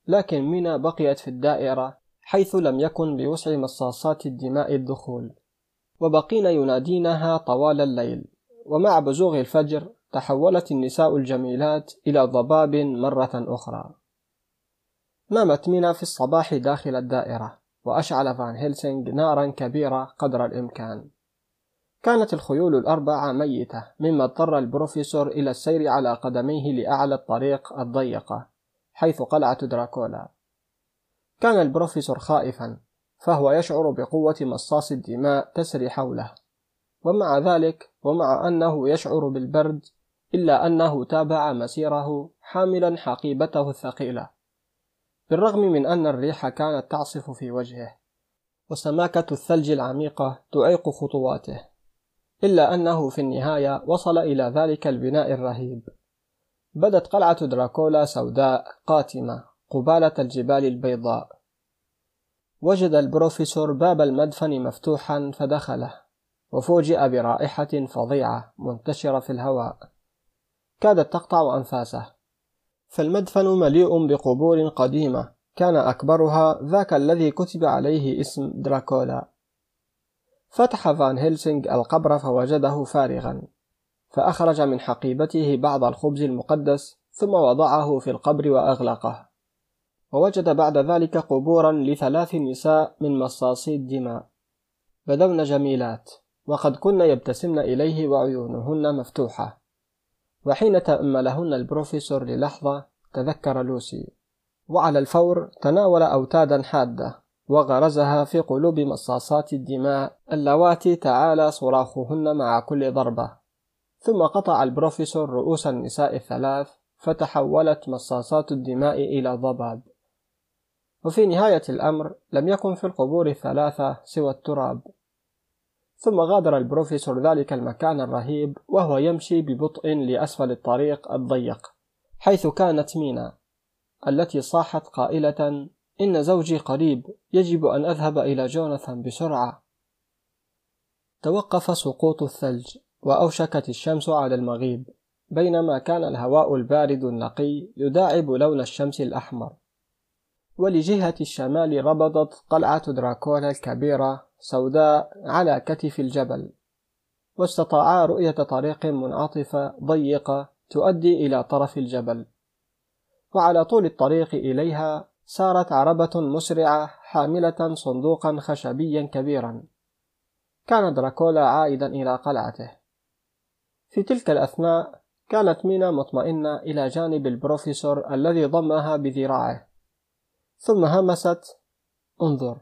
لكن مينا بقيت في الدائرة حيث لم يكن بوسع مصاصات الدماء الدخول. وبقين ينادينها طوال الليل. ومع بزوغ الفجر تحولت النساء الجميلات إلى ضباب مرة أخرى. نامت مينا في الصباح داخل الدائرة وأشعل فان هيلسينغ نارا كبيرة قدر الإمكان. كانت الخيول الأربعة ميتة مما اضطر البروفيسور إلى السير على قدميه لأعلى الطريق الضيقة. حيث قلعة دراكولا. كان البروفيسور خائفا فهو يشعر بقوة مصاص الدماء تسري حوله. ومع ذلك ومع أنه يشعر بالبرد إلا أنه تابع مسيره حاملا حقيبته الثقيلة. بالرغم من أن الريح كانت تعصف في وجهه وسماكة الثلج العميقة تعيق خطواته إلا أنه في النهاية وصل إلى ذلك البناء الرهيب. بدت قلعة دراكولا سوداء قاتمة قبالة الجبال البيضاء. وجد البروفيسور باب المدفن مفتوحا فدخله وفوجئ برائحة فظيعة منتشرة في الهواء. كادت تقطع أنفاسه. فالمدفن مليء بقبور قديمة كان أكبرها ذاك الذي كتب عليه اسم دراكولا. فتح فان هيلسينغ القبر فوجده فارغا. فأخرج من حقيبته بعض الخبز المقدس ثم وضعه في القبر وأغلقه. ووجد بعد ذلك قبورا لثلاث نساء من مصاصي الدماء. بدون جميلات وقد كن يبتسمن إليه وعيونهن مفتوحة. وحين تأملهن البروفيسور للحظة تذكر لوسي. وعلى الفور تناول أوتادا حادة وغرزها في قلوب مصاصات الدماء اللواتي تعالى صراخهن مع كل ضربة. ثم قطع البروفيسور رؤوس النساء الثلاث فتحولت مصاصات الدماء إلى ضباب. وفي نهاية الأمر لم يكن في القبور الثلاثة سوى التراب. ثم غادر البروفيسور ذلك المكان الرهيب وهو يمشي ببطء لأسفل الطريق الضيق حيث كانت مينا التي صاحت قائلة إن زوجي قريب يجب أن أذهب إلى جوناثان بسرعة. توقف سقوط الثلج. وأوشكت الشمس على المغيب بينما كان الهواء البارد النقي يداعب لون الشمس الأحمر. ولجهة الشمال ربضت قلعة دراكولا الكبيرة سوداء على كتف الجبل واستطاعا رؤية طريق منعطفة ضيقة تؤدي إلى طرف الجبل. وعلى طول الطريق إليها سارت عربة مسرعة حاملة صندوقا خشبيا كبيرا. كان دراكولا عائدا إلى قلعته. في تلك الأثناء كانت مينا مطمئنة إلى جانب البروفيسور الذي ضمها بذراعه. ثم همست انظر.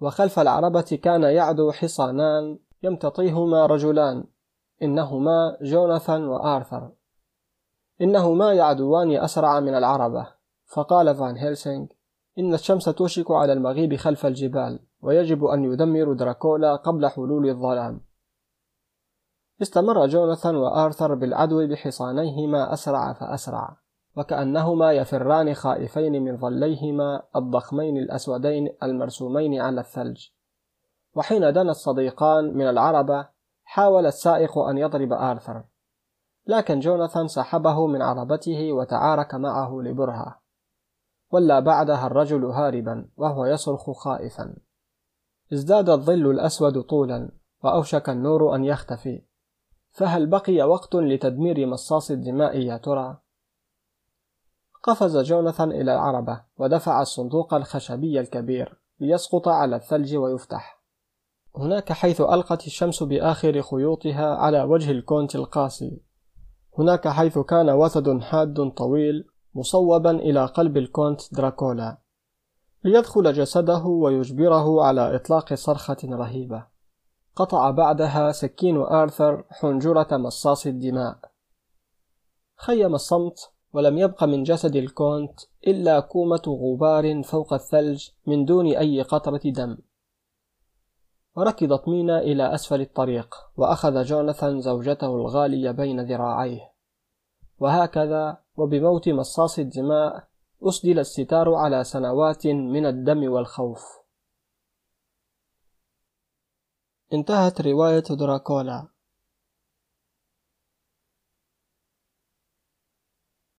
وخلف العربة كان يعدو حصانان يمتطيهما رجلان إنهما جوناثان وآرثر. إنهما يعدوان أسرع من العربة. فقال فان هيلسينغ إن الشمس توشك على المغيب خلف الجبال ويجب أن يدمر دراكولا قبل حلول الظلام. استمر جوناثان وآرثر بالعدو بحصانيهما أسرع فأسرع وكأنهما يفران خائفين من ظليهما الضخمين الأسودين المرسومين على الثلج. وحين دنا الصديقان من العربة حاول السائق أن يضرب آرثر. لكن جوناثان سحبه من عربته وتعارك معه لبرهة. ولى بعدها الرجل هاربا وهو يصرخ خائفا. ازداد الظل الأسود طولا وأوشك النور أن يختفي. فهل بقي وقت لتدمير مصاص الدماء يا ترى؟ قفز جوناثان إلى العربة ودفع الصندوق الخشبي الكبير ليسقط على الثلج ويفتح. هناك حيث ألقت الشمس بآخر خيوطها على وجه الكونت القاسي هناك حيث كان وثد حاد طويل مصوبا إلى قلب الكونت دراكولا. ليدخل جسده ويجبره على إطلاق صرخة رهيبة. قطع بعدها سكين آرثر حنجرة مصاص الدماء. خيم الصمت ولم يبق من جسد الكونت إلا كومة غبار فوق الثلج من دون أي قطرة دم. وركضت مينا إلى أسفل الطريق وأخذ جوناثان زوجته الغالية بين ذراعيه. وهكذا وبموت مصاص الدماء أسدل الستار على سنوات من الدم والخوف. انتهت رواية دراكولا.